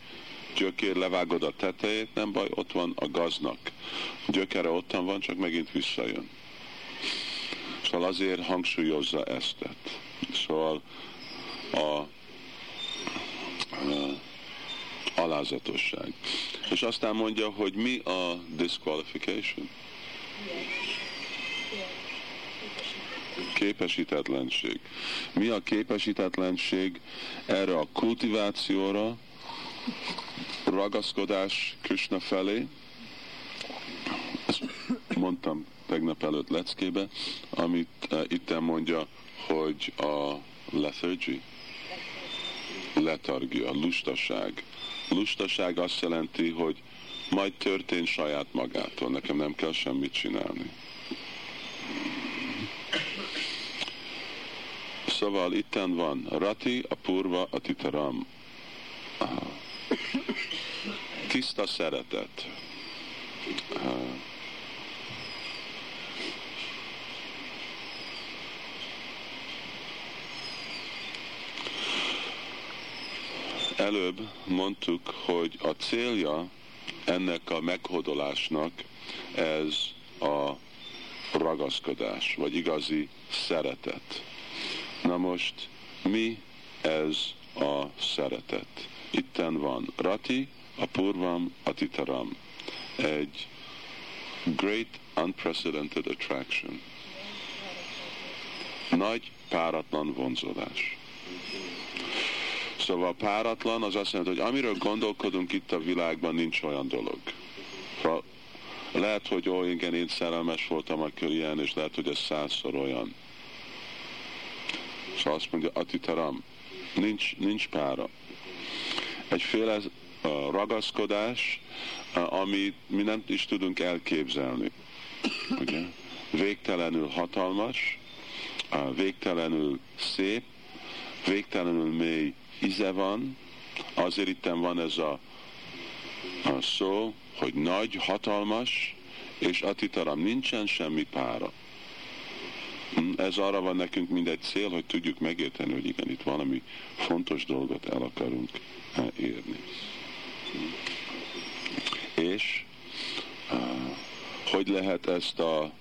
gyökér, levágod a tetejét, nem baj, ott van a gaznak. Gyökere ottan van, csak megint visszajön. Szóval azért hangsúlyozza ezt. Szóval a, a alázatosság. És aztán mondja, hogy mi a disqualification? Képesítetlenség. Mi a képesítetlenség erre a kultivációra, ragaszkodás Krishna felé? Ezt mondtam tegnap előtt leckébe, amit uh, itten mondja, hogy a lethargy, letargia, lustaság, Lustaság azt jelenti, hogy majd történt saját magától, nekem nem kell semmit csinálni. Szóval itten van Rati, a Purva, a Titaram. Tiszta szeretet. Előbb mondtuk, hogy a célja ennek a meghódolásnak ez a ragaszkodás, vagy igazi szeretet. Na most mi ez a szeretet? Itten van Rati, a Purvam, Titaram. Egy great unprecedented attraction. Nagy páratlan vonzódás. Szóval páratlan az azt jelenti, hogy amiről gondolkodunk itt a világban, nincs olyan dolog. Lehet, hogy ó, igen, én szerelmes voltam, akkor ilyen, és lehet, hogy ez százszor olyan. Szóval azt mondja, atitaram, nincs, nincs pára. Egyféle uh, ragaszkodás, uh, amit mi nem is tudunk elképzelni. Ugye? Végtelenül hatalmas, uh, végtelenül szép, végtelenül mély íze van, azért itt van ez a, a szó, hogy nagy, hatalmas, és atitaram nincsen semmi pára. Hm, ez arra van nekünk mindegy cél, hogy tudjuk megérteni, hogy igen, itt valami fontos dolgot el akarunk eh, érni. És uh, hogy lehet ezt a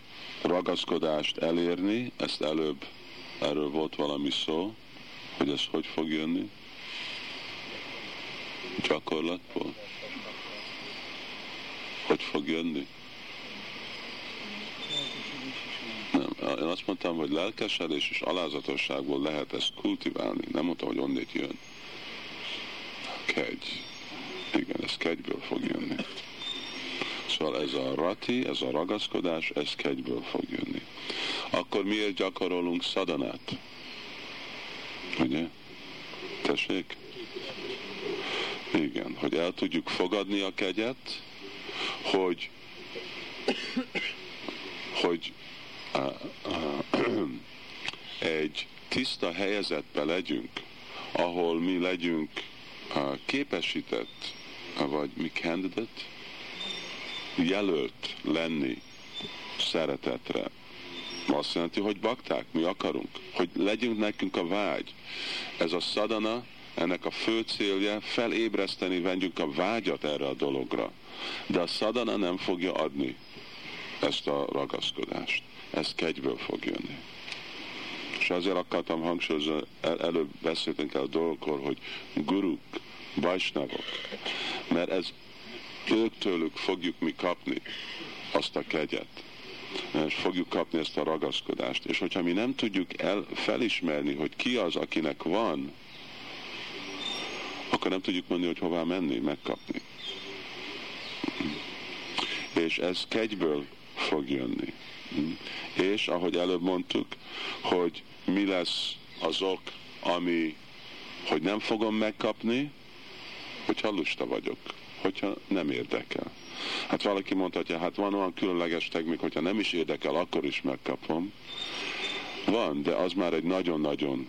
ragaszkodást elérni, ezt előbb, erről volt valami szó, hogy ez hogy fog jönni? Gyakorlatból? Hogy fog jönni? Nem, én azt mondtam, hogy lelkesedés és alázatosságból lehet ezt kultiválni. Nem mondtam, hogy onnét jön. Kegy. Igen, ez kegyből fog jönni. Szóval ez a rati, ez a ragaszkodás, ez kegyből fog jönni. Akkor miért gyakorolunk szadanát? Ugye? Tessék? Igen, hogy el tudjuk fogadni a kegyet, hogy hogy egy tiszta helyezetbe legyünk, ahol mi legyünk képesített, vagy mi candidate, jelölt lenni szeretetre. Azt jelenti, hogy bakták, mi akarunk, hogy legyünk nekünk a vágy. Ez a szadana, ennek a fő célja felébreszteni, vendjünk a vágyat erre a dologra. De a szadana nem fogja adni ezt a ragaszkodást. Ez kegyből fog jönni. És azért akartam hangsúlyozni, el, előbb beszéltünk el a dolgokról, hogy guruk, bajsnavok, mert ez ők tőlük fogjuk mi kapni azt a kegyet és fogjuk kapni ezt a ragaszkodást. És hogyha mi nem tudjuk el, felismerni, hogy ki az, akinek van, akkor nem tudjuk mondani, hogy hová menni, megkapni. És ez kegyből fog jönni. És ahogy előbb mondtuk, hogy mi lesz az ok, ami, hogy nem fogom megkapni, hogyha lusta vagyok, hogyha nem érdekel. Hát valaki mondhatja, hát van olyan különleges technik, hogyha nem is érdekel, akkor is megkapom. Van, de az már egy nagyon-nagyon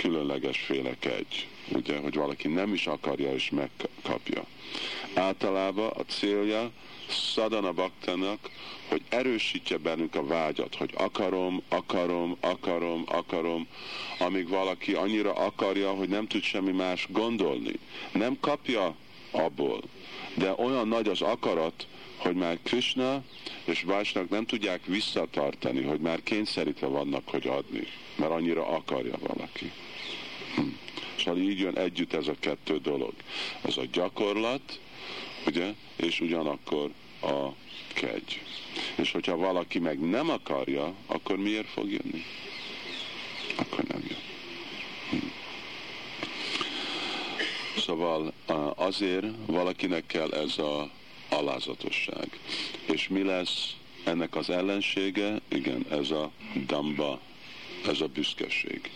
különleges félek egy, ugye, hogy valaki nem is akarja és megkapja. Általában a célja Szadana Baktának, hogy erősítse bennünk a vágyat, hogy akarom, akarom, akarom, akarom, amíg valaki annyira akarja, hogy nem tud semmi más gondolni. Nem kapja abból, de olyan nagy az akarat, hogy már Krishna és Vajsnak nem tudják visszatartani, hogy már kényszerítve vannak, hogy adni, mert annyira akarja valaki. Szóval így jön együtt ez a kettő dolog. Ez a gyakorlat, ugye, és ugyanakkor a kegy. És hogyha valaki meg nem akarja, akkor miért fog jönni? Akkor nem jön. Hm. Szóval azért valakinek kell ez a alázatosság. És mi lesz ennek az ellensége? Igen, ez a damba, ez a büszkeség.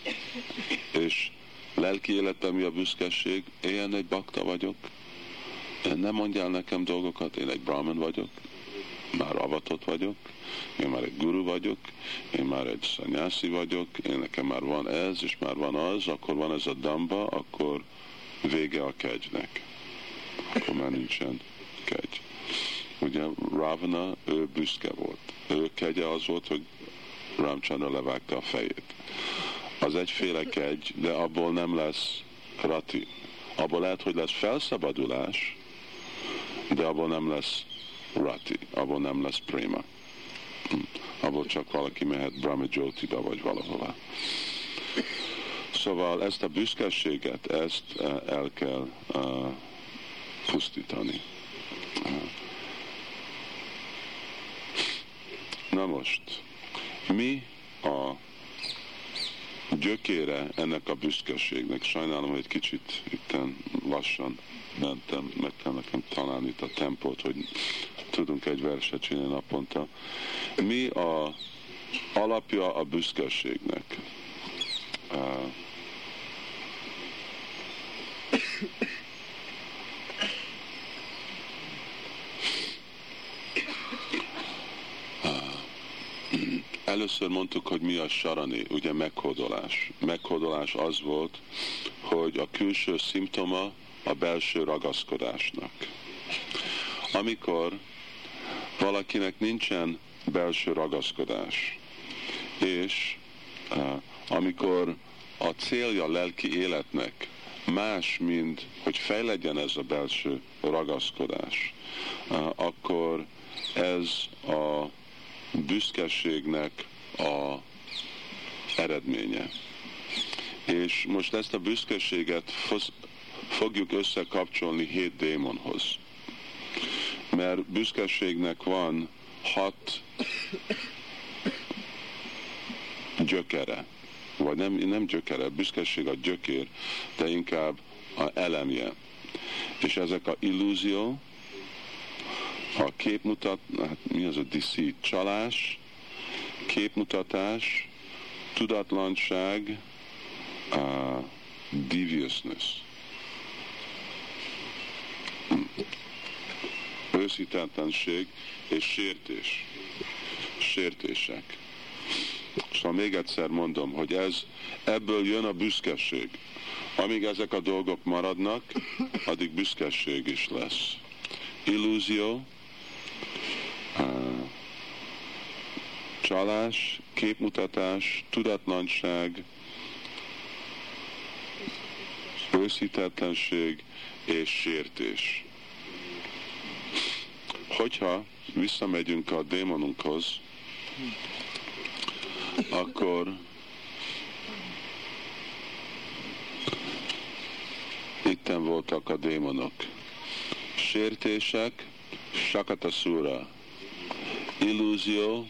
És lelki életben mi a büszkeség? Én egy bakta vagyok, nem mondjál nekem dolgokat, én egy brahman vagyok, már avatott vagyok, én már egy guru vagyok, én már egy szanyászi vagyok, én nekem már van ez, és már van az, akkor van ez a damba, akkor vége a kegynek. Akkor már nincsen kegy. Ugye Ravana, ő büszke volt. Ő kegye az volt, hogy Ramchandra levágta a fejét. Az egyféle kegy, de abból nem lesz rati. Abból lehet, hogy lesz felszabadulás, de abból nem lesz rati, abból nem lesz prima. Hm. Abból csak valaki mehet Brahma Jyotiba vagy valahova. Szóval ezt a büszkeséget, ezt eh, el kell uh, pusztítani. Na most, mi a gyökére ennek a büszkeségnek? Sajnálom, hogy egy kicsit itten lassan mentem, meg kell nekem találni itt a tempót, hogy tudunk egy verset csinálni naponta. Mi a alapja a büszkeségnek? Uh, Először mondtuk, hogy mi a sarani, ugye meghódolás. Meghódolás az volt, hogy a külső szimptoma a belső ragaszkodásnak. Amikor valakinek nincsen belső ragaszkodás, és uh, amikor a célja a lelki életnek más, mint hogy fejlegyen ez a belső ragaszkodás, uh, akkor ez a büszkeségnek a eredménye. És most ezt a büszkeséget fogjuk összekapcsolni hét démonhoz. Mert büszkeségnek van hat gyökere, vagy nem, nem gyökere, büszkeség a gyökér, de inkább a elemje. És ezek a illúzió, a képmutat, hát mi az a deceit? Csalás, képmutatás, tudatlanság, uh, deviousness. Őszítetlenség és sértés. Sértések. Szóval még egyszer mondom, hogy ez, ebből jön a büszkeség. Amíg ezek a dolgok maradnak, addig büszkeség is lesz. Illúzió, csalás, képmutatás, tudatlanság, őszítetlenség és sértés. Hogyha visszamegyünk a démonunkhoz, akkor itten voltak a démonok. Sértések, Shakatasura, illúzió,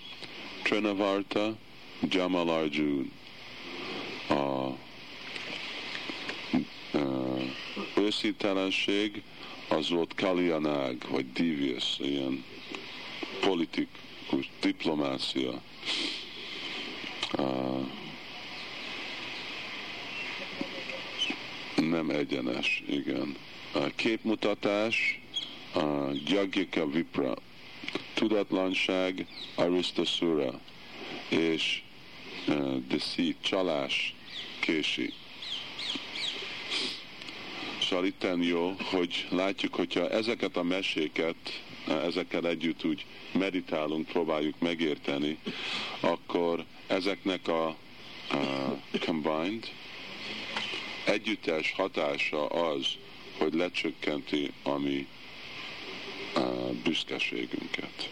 Trinavarta, Jamal Arjun. A őszítelenség az volt Kalianág, vagy Devious, ilyen politikus, diplomácia. Nem egyenes, igen. A képmutatás, a Gyagyika Vipra, tudatlanság, Aristasura, és uh, deceit, csalás, kési. Szóval itten jó, hogy látjuk, hogyha ezeket a meséket, ezekkel együtt úgy meditálunk, próbáljuk megérteni, akkor ezeknek a, a combined együttes hatása az, hogy lecsökkenti a mi büszkeségünket.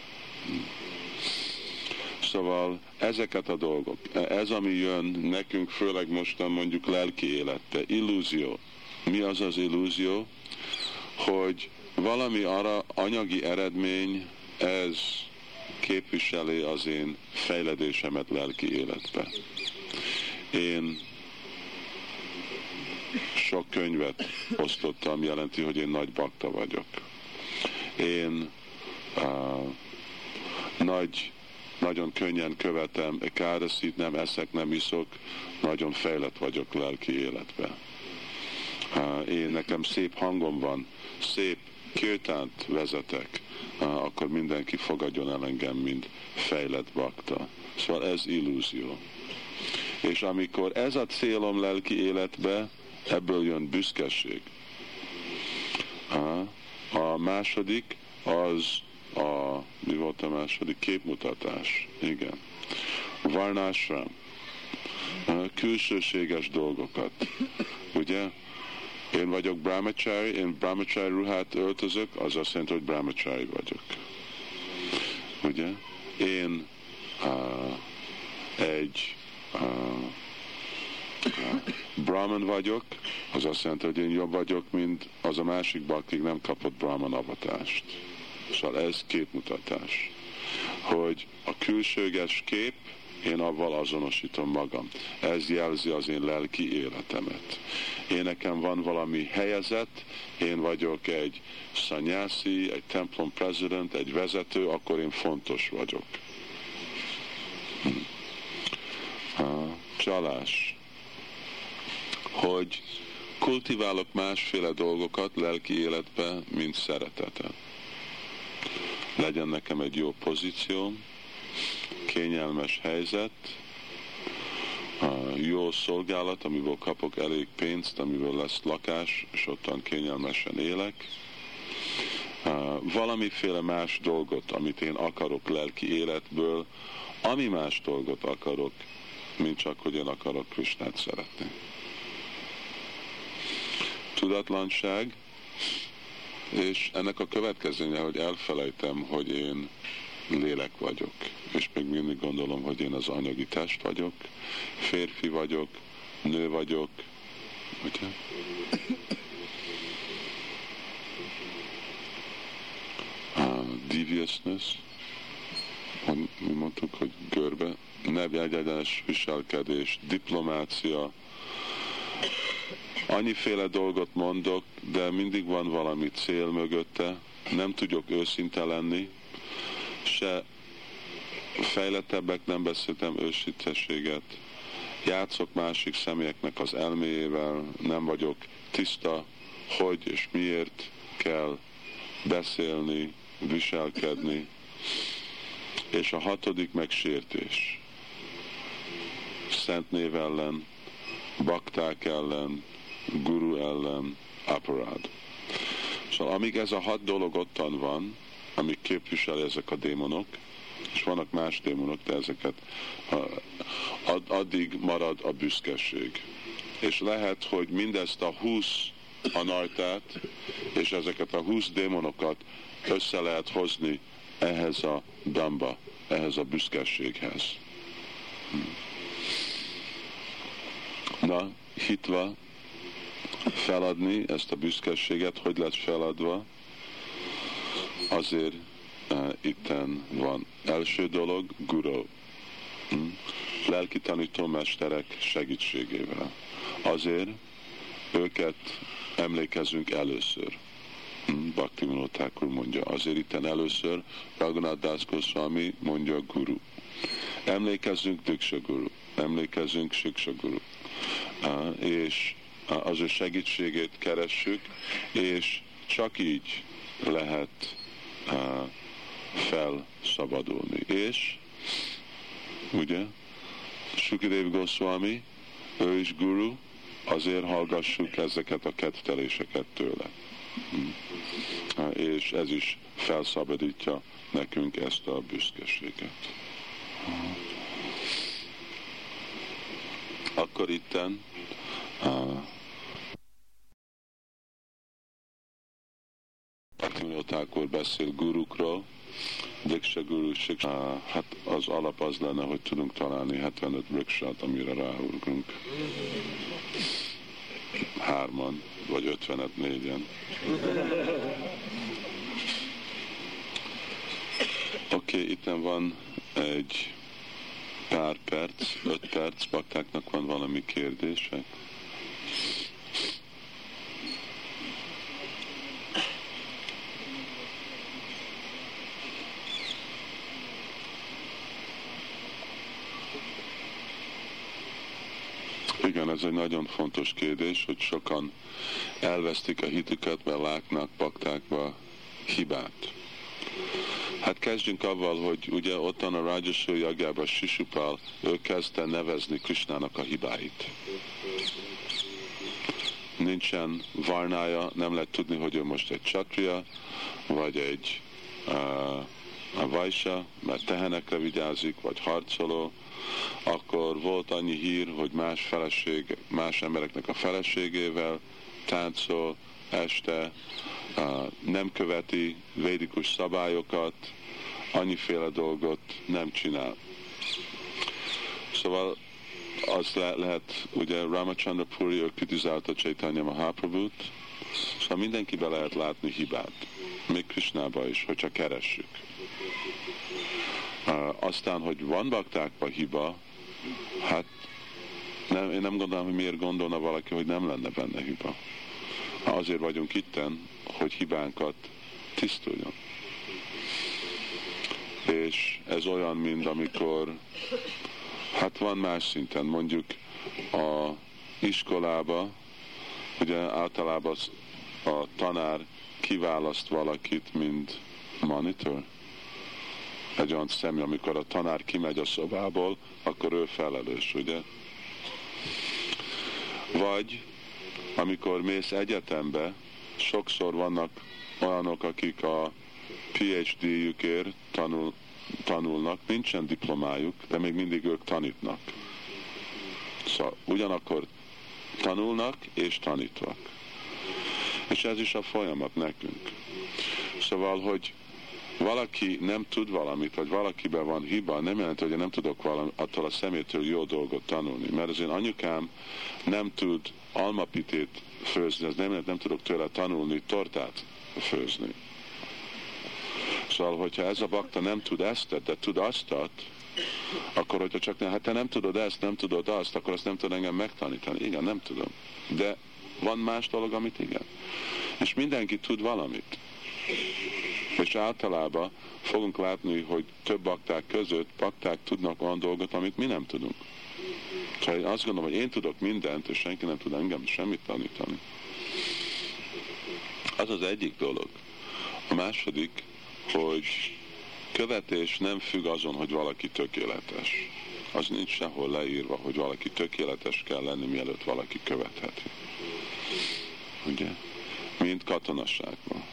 Szóval ezeket a dolgok, ez ami jön nekünk, főleg mostan mondjuk lelki élette, illúzió. Mi az az illúzió? Hogy valami arra anyagi eredmény, ez képviseli az én fejledésemet lelki életbe. Én sok könyvet osztottam, jelenti, hogy én nagy bakta vagyok. Én uh, nagy, nagyon könnyen követem, káreszít, nem eszek, nem iszok, nagyon fejlett vagyok lelki életbe. Uh, én nekem szép hangom van, szép kirtánt vezetek, akkor mindenki fogadjon el engem, mint fejlett bakta. Szóval ez illúzió. És amikor ez a célom lelki életbe, ebből jön büszkeség. A második az a, mi volt a második? Képmutatás. Igen. Varnásra. Külsőséges dolgokat. Ugye? Én vagyok brahmachari, én brahmachari ruhát öltözök, az azt jelenti, hogy brahmachari vagyok. Ugye? Én uh, egy uh, Brahman vagyok, az azt jelenti, hogy én jobb vagyok, mint az a másik baktig nem kapott Brahman avatást. Szóval ez képmutatás. Hogy a külsőges kép, én avval azonosítom magam. Ez jelzi az én lelki életemet. Én nekem van valami helyezet, én vagyok egy szanyászi, egy templom president, egy vezető, akkor én fontos vagyok. Hm. Csalás hogy kultiválok másféle dolgokat lelki életbe, mint szeretetet. Legyen nekem egy jó pozíció, kényelmes helyzet, jó szolgálat, amiből kapok elég pénzt, amiből lesz lakás, és ottan kényelmesen élek. Valamiféle más dolgot, amit én akarok lelki életből, ami más dolgot akarok, mint csak, hogy én akarok Krisnát szeretni tudatlanság, és ennek a következménye, hogy elfelejtem, hogy én lélek vagyok, és még mindig gondolom, hogy én az anyagi test vagyok, férfi vagyok, nő vagyok, ugye? A deviousness, mi mondtuk, hogy görbe, nevjegyedás, viselkedés, diplomácia, annyiféle dolgot mondok, de mindig van valami cél mögötte, nem tudok őszinte lenni, se fejlettebbek nem beszéltem őszintességet, játszok másik személyeknek az elméjével, nem vagyok tiszta, hogy és miért kell beszélni, viselkedni, és a hatodik megsértés. Szent név ellen, bakták ellen, guru ellen, aparád. Szóval amíg ez a hat dolog ottan van, amik képviseli ezek a démonok, és vannak más démonok, de ezeket addig marad a büszkeség. És lehet, hogy mindezt a húsz anajtát, és ezeket a húsz démonokat össze lehet hozni ehhez a damba, ehhez a büszkeséghez. Hm. Na, hitva feladni ezt a büszkeséget, hogy lett feladva, azért uh, itten van. Első dolog, guru. Hm? Lelki tanítómesterek segítségével. Azért őket emlékezünk először. Hm? Bhakti Thakur mondja, azért itten először Raghunath Das Goswami mondja guru. Emlékezzünk Diksha Guru, emlékezzünk Siksa Guru. Uh, és az ő segítségét keressük, és csak így lehet felszabadulni. És ugye, Sukidev Goswami, ő is guru, azért hallgassuk ezeket a ketteléseket tőle. És ez is felszabadítja nekünk ezt a büszkeséget. Akkor itten uh, Thakur beszél gurukról, Diksha Guru Shiksa, hát az alap az lenne, hogy tudunk találni 75 briksát, amire ráurgunk. Hárman, vagy 50-et, négyen. Oké, okay, itt van egy pár perc, öt perc, baktáknak van valami kérdések. Igen, ez egy nagyon fontos kérdés, hogy sokan elvesztik a hitüket, mert látnak baktákba hibát. Hát kezdjünk avval, hogy ugye ottan a Rajasur jagjában Sisupal, ő kezdte nevezni Krisnának a hibáit. Nincsen varnája, nem lehet tudni, hogy ő most egy csatria, vagy egy uh, a vajsa, mert tehenekre vigyázik, vagy harcoló, akkor volt annyi hír, hogy más feleség, más embereknek a feleségével táncol este, nem követi védikus szabályokat, annyiféle dolgot nem csinál. Szóval az le, lehet, ugye Ramachandra Puri, ő kritizálta Chaitanya Mahaprabhut, szóval mindenkibe lehet látni hibát, még Krishnába is, hogyha keressük. Aztán, hogy van baktákban hiba, hát nem, én nem gondolom, hogy miért gondolna valaki, hogy nem lenne benne hiba. Azért vagyunk itten, hogy hibánkat tisztuljon. És ez olyan, mint amikor, hát van más szinten, mondjuk a iskolába, ugye általában a tanár kiválaszt valakit, mint monitor. Egy olyan személy, amikor a tanár kimegy a szobából, akkor ő felelős, ugye? Vagy amikor mész egyetembe, sokszor vannak olyanok, akik a PhD-jükért tanul, tanulnak, nincsen diplomájuk, de még mindig ők tanítnak. Szóval ugyanakkor tanulnak és tanítvak. És ez is a folyamat nekünk. Szóval, hogy valaki nem tud valamit, vagy valakiben van hiba, nem jelenti, hogy én nem tudok valami, attól a szemétől jó dolgot tanulni. Mert az én anyukám nem tud almapitét főzni, az nem jelenti, nem tudok tőle tanulni tortát főzni. Szóval, hogyha ez a bakta nem tud ezt, de tud aztat, akkor hogyha csak ne, hát te nem tudod ezt, nem tudod azt, akkor azt nem tudod engem megtanítani. Igen, nem tudom. De van más dolog, amit igen. És mindenki tud valamit. És általában fogunk látni, hogy több bakták között bakták tudnak olyan dolgot, amit mi nem tudunk. Szóval én azt gondolom, hogy én tudok mindent, és senki nem tud engem semmit tanítani. Az az egyik dolog. A második, hogy követés nem függ azon, hogy valaki tökéletes. Az nincs sehol leírva, hogy valaki tökéletes kell lenni, mielőtt valaki követheti. Ugye? Mint katonasságban.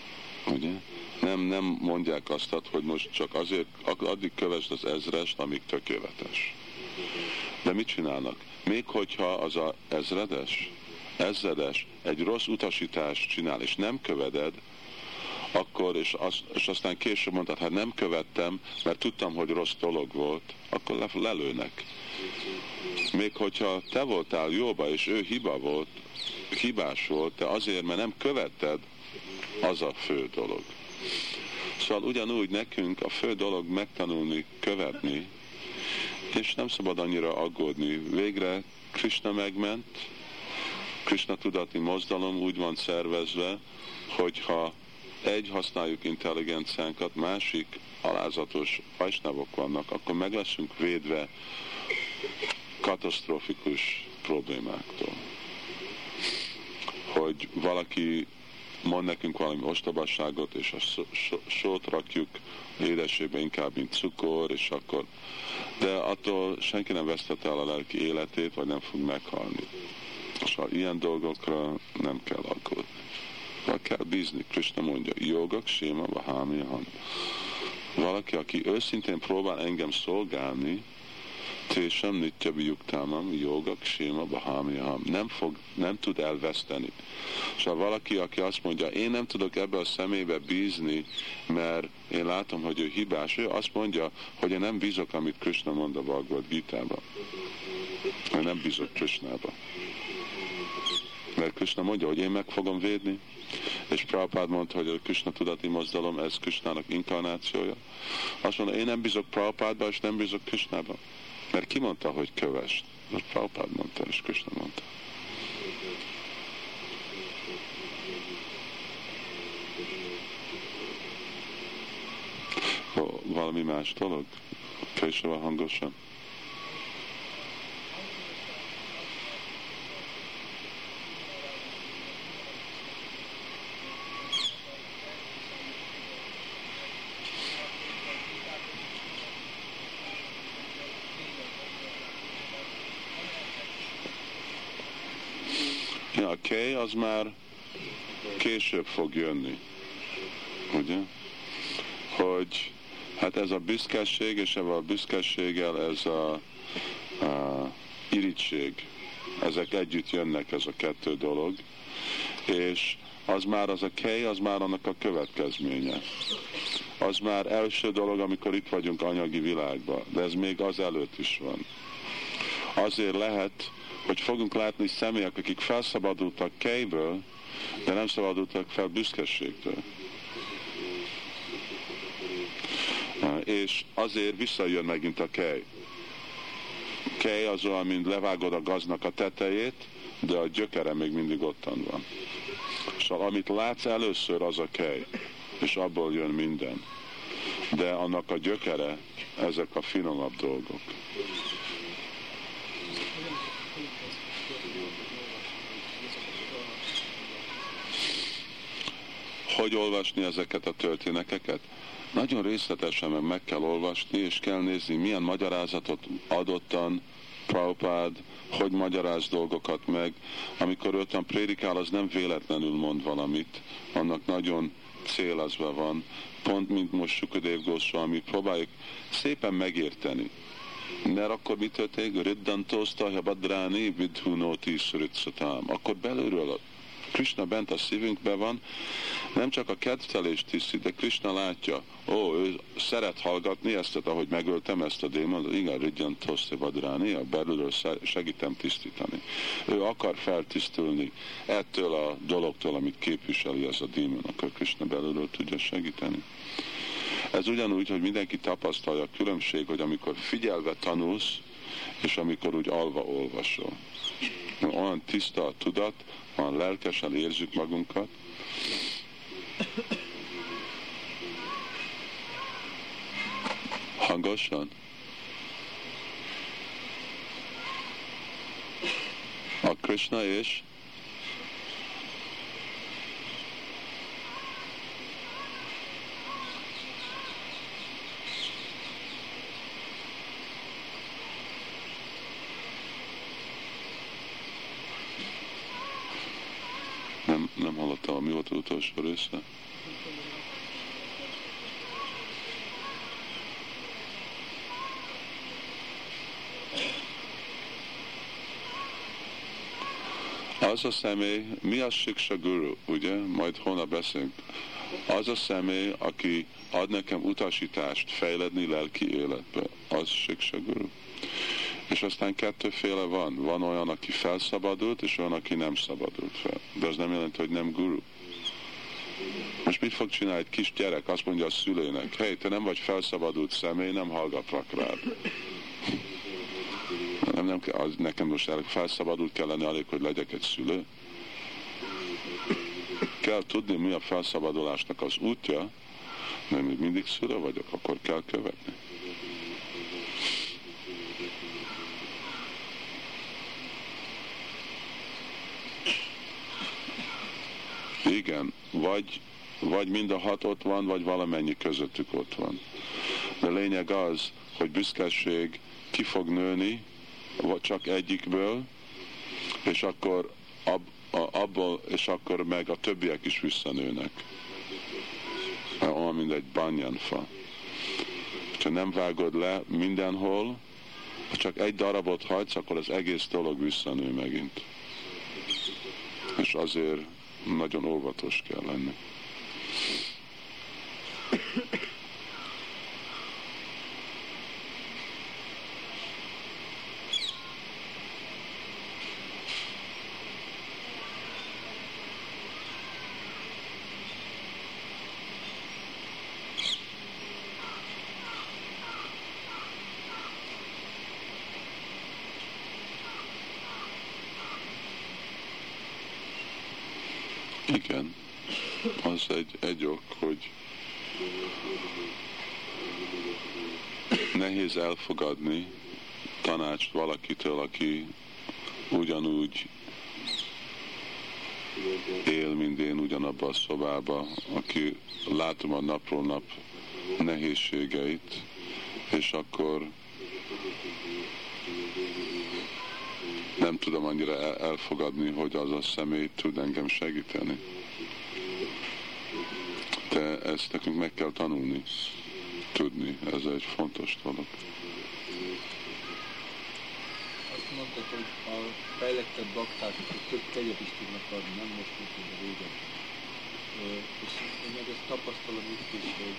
Ugye? Nem, nem mondják azt, hogy most csak azért, addig kövesd az ezrest, amíg tökéletes. De mit csinálnak? Még hogyha az a ezredes, ezredes egy rossz utasítást csinál, és nem követed, akkor, és, az, és aztán később mondtad, hát nem követtem, mert tudtam, hogy rossz dolog volt, akkor le, lelőnek. Még hogyha te voltál jóba, és ő hiba volt, hibás volt, de azért, mert nem követted, az a fő dolog. Szóval ugyanúgy nekünk a fő dolog megtanulni, követni, és nem szabad annyira aggódni. Végre Krishna megment, Krishna tudati mozdalom úgy van szervezve, hogyha egy használjuk intelligenciánkat, másik alázatos fajsnávok vannak, akkor meg leszünk védve katasztrofikus problémáktól. Hogy valaki mond nekünk valami ostobasságot, és a sót rakjuk édesébe inkább, mint cukor, és akkor... De attól senki nem vesztette el a lelki életét, vagy nem fog meghalni. Szóval ilyen dolgokra nem kell aggódni. Kell bízni. Krishna mondja, jogak, séma, vahámi, han. Valaki, aki őszintén próbál engem szolgálni, Tésem nitya biuktámam, jogak, séma, bahámiam. Nem, fog, nem tud elveszteni. Szóval valaki, aki azt mondja, én nem tudok ebbe a szemébe bízni, mert én látom, hogy ő hibás, ő azt mondja, hogy én nem bízok, amit Krishna mond a Bhagavad Gita-ba. Én nem bízok Krishnába. Mert Krishna mondja, hogy én meg fogom védni, és Prabhupád mondta, hogy a Krishna tudati mozdalom, ez Krishnának inkarnációja. Azt mondja, én nem bízok Prabhupádba, és nem bízok Krishnába. Mert ki mondta, hogy kövest? Most Prabhupád mondta, és Krishna mondta. valami más dolog? Később hangosan. A kej az már később fog jönni. Ugye? Hogy hát ez a büszkeség, és ebben a büszkeséggel ez a, a irigység, ezek együtt jönnek, ez a kettő dolog, és az már az a kej, az már annak a következménye. Az már első dolog, amikor itt vagyunk anyagi világban, de ez még az előtt is van. Azért lehet, hogy fogunk látni személyek, akik felszabadultak kejből, de nem szabadultak fel büszkeségtől. És azért visszajön megint a kej. Kej az olyan, mint levágod a gaznak a tetejét, de a gyökere még mindig ottan van. Szóval amit látsz először, az a kej, és abból jön minden. De annak a gyökere, ezek a finomabb dolgok. Hogy olvasni ezeket a történeteket? Nagyon részletesen meg kell olvasni, és kell nézni, milyen magyarázatot adottan Prabhupád, hogy magyaráz dolgokat meg. Amikor ötön prédikál, az nem véletlenül mond valamit, annak nagyon célazva van. Pont mint most Sukadev Goswami, próbáljuk szépen megérteni. Mert akkor mi történik? Riddantózta, ha badráni, vidhunóti Akkor belülről Krishna bent a szívünkben van, nem csak a kedvtelést tiszi, de Krishna látja, ó, ő szeret hallgatni ezt, ahogy megöltem ezt a démon, igen, Ridjan Toszti Vadráni, a belülről segítem tisztítani. Ő akar feltisztulni ettől a dologtól, amit képviseli ez a démon, akkor Krishna belülről tudja segíteni. Ez ugyanúgy, hogy mindenki tapasztalja a különbség, hogy amikor figyelve tanulsz, és amikor úgy alva olvasol. Olyan tiszta a tudat, olyan lelkesen érzük magunkat, Hangosan? A Krishna és nem, nem hallottam, mi volt az utolsó része? az a személy, mi a Siksa Guru, ugye? Majd holnap beszélünk. Az a személy, aki ad nekem utasítást fejledni lelki életbe, az Siksa Guru. És aztán kettőféle van. Van olyan, aki felszabadult, és olyan, aki nem szabadult fel. De az nem jelenti, hogy nem guru. Most mit fog csinálni egy kis gyerek? Azt mondja a szülőnek, hé, te nem vagy felszabadult személy, nem hallgatlak rád nem, nem, az nekem most felszabadult kell lenni, elég, hogy legyek egy szülő. Kell tudni, mi a felszabadulásnak az útja, még mindig szülő vagyok, akkor kell követni. Igen, vagy, vagy mind a hat ott van, vagy valamennyi közöttük ott van. De lényeg az, hogy büszkeség ki fog nőni, vagy csak egyikből, és akkor ab, a, abból, és akkor meg a többiek is visszanőnek. Olyan, mint egy banyanfa. Ha nem vágod le mindenhol, ha csak egy darabot hagysz, akkor az egész dolog visszanő megint. És azért nagyon óvatos kell lenni. Igen, az egy, egy ok, hogy nehéz elfogadni tanácst valakitől, aki ugyanúgy él, mint én ugyanabba a szobába, aki látom a napról nap nehézségeit, és akkor nem tudom annyira elfogadni, hogy az a személy tud engem segíteni. De ezt nekünk meg kell tanulni, tudni, ez egy fontos dolog. Azt mondtad, hogy a fejlettebb bakták, több kegyet is tudnak adni, nem most, mint a régen. És én meg ezt tapasztalom itt is, hogy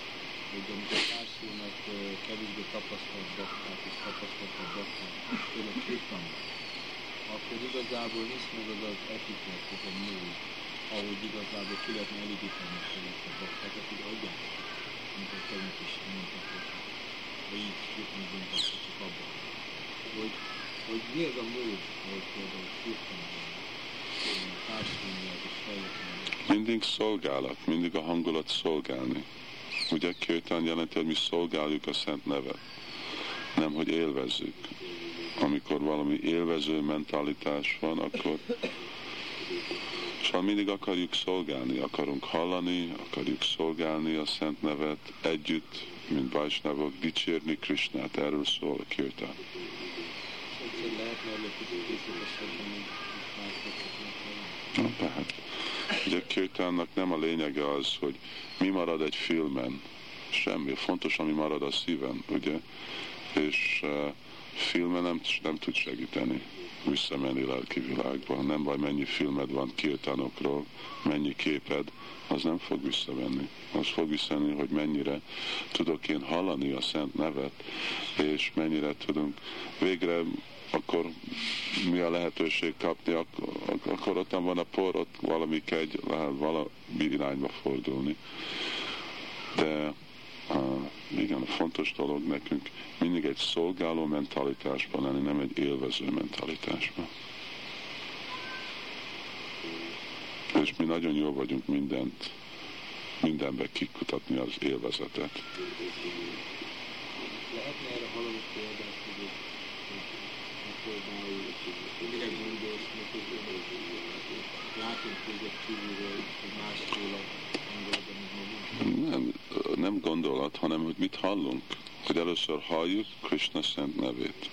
hogy amikor társulnak kevésbé tapasztalt bakták és tapasztaltabb bakták, kirtanban, akkor igazából nincs meg az az etiket, az a mód, ahogy igazából ki lehetne elégíteni a a baktákat, hogy adják, mint a tegnap is mondtak, hogy így jutni csak abban. Hogy, hogy mi az a mód, hogy például fejleszteni. Mindig szolgálat, mindig a hangulat szolgálni. Ugye kirtán jelenti, hogy mi szolgáljuk a Szent Nevet, nem hogy élvezzük. Amikor valami élvező mentalitás van, akkor szóval mindig akarjuk szolgálni, akarunk hallani, akarjuk szolgálni a Szent Nevet együtt, mint Vajsnavok, dicsérni Krisnát, erről szól a kirtán. Na, tehát. Ugye kirtánnak nem a lényege az, hogy mi marad egy filmen, semmi. Fontos, ami marad a szíven, ugye? És uh, filmen nem, nem tud segíteni visszamenni lelki világba. Nem baj, mennyi filmed van kirtánokról, mennyi képed, az nem fog visszavenni. Az fog visszavenni, hogy mennyire tudok én hallani a szent nevet, és mennyire tudunk végre akkor mi a lehetőség kapni, akkor, akkor ott van a por, ott valami kegy, lehet valami irányba fordulni. De igen, fontos dolog nekünk mindig egy szolgáló mentalitásban lenni, nem egy élvező mentalitásban. És mi nagyon jó vagyunk mindent, mindenbe kikutatni az élvezetet. Lehetne erre valami példát, hogy például mire gondolsz, hogy látunk téged kívülről, hogy másról a hangulatban, mint Nem, gondolat, hanem hogy mit hallunk. Hogy először halljuk Krishna szent nevét.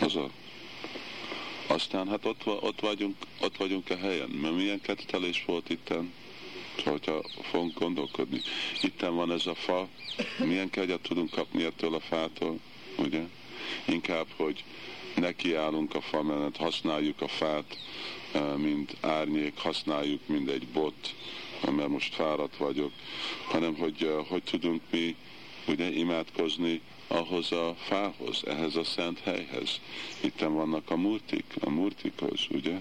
Az a aztán hát ott, ott, vagyunk, ott vagyunk a helyen, mert milyen kettelés volt itten, hogyha fogunk gondolkodni. Itten van ez a fa, milyen kegyet tudunk kapni ettől a fától, ugye? inkább, hogy nekiállunk a fa mellett, használjuk a fát, mint árnyék, használjuk, mint egy bot, mert most fáradt vagyok, hanem hogy hogy tudunk mi ugye imádkozni ahhoz a fához, ehhez a szent helyhez. Itten vannak a murtik, a murtikhoz, ugye?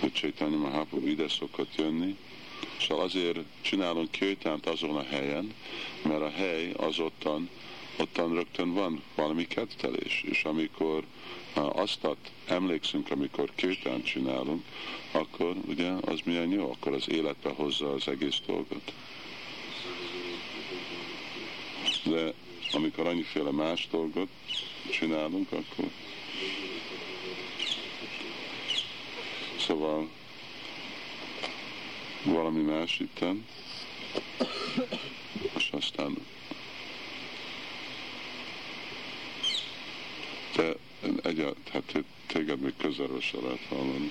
Hogy Csaitanya Mahaprabhu ide szokott jönni, és azért csinálunk kőtánt azon a helyen, mert a hely az ottan ottan rögtön van valami kettelés, és amikor azt emlékszünk, amikor kétán csinálunk, akkor ugye az milyen jó, akkor az életbe hozza az egész dolgot. De amikor annyiféle más dolgot csinálunk, akkor szóval valami más itten, és aztán De egyáltalán, hát téged még közelről se lehet hallani.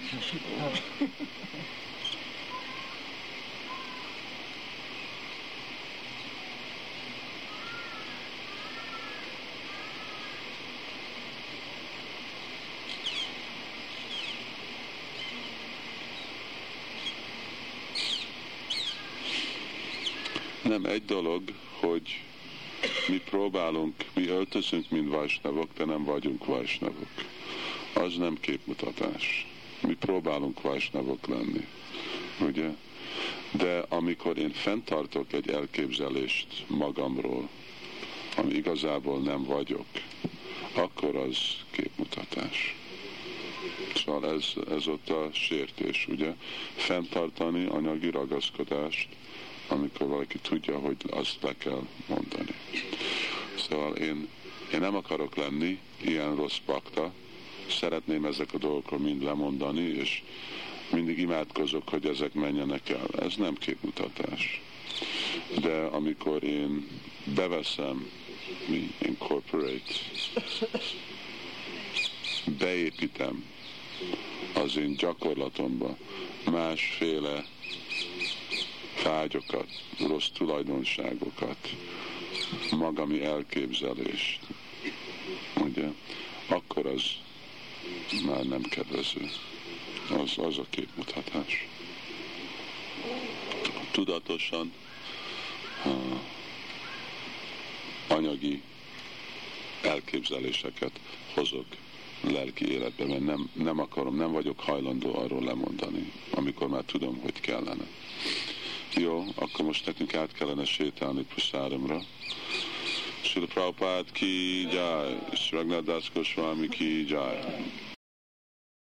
Nem egy dolog, hogy mi próbálunk, mi öltözünk, mint vajsnavok, de nem vagyunk vajsnavok. Az nem képmutatás. Mi próbálunk vajsnavok lenni, ugye? De amikor én fenntartok egy elképzelést magamról, ami igazából nem vagyok, akkor az képmutatás. Szóval ez, ez ott a sértés, ugye? Fenntartani anyagi ragaszkodást, amikor valaki tudja, hogy azt le kell mondani. Szóval én, én nem akarok lenni ilyen rossz pakta, szeretném ezek a dolgokról mind lemondani, és mindig imádkozok, hogy ezek menjenek el. Ez nem képmutatás. De amikor én beveszem, mi incorporate, beépítem az én gyakorlatomba másféle tárgyakat, rossz tulajdonságokat, magami elképzelést, ugye, akkor az már nem kedvező. Az, az a képmutatás. Tudatosan uh, anyagi elképzeléseket hozok lelki életbe, mert nem, nem akarom, nem vagyok hajlandó arról lemondani, amikor már tudom, hogy kellene. Jó, akkor most nekünk át kellene sétálni Puszáramra. Srila Prabhupád ki jai, Sragnadász Goswami ki jai.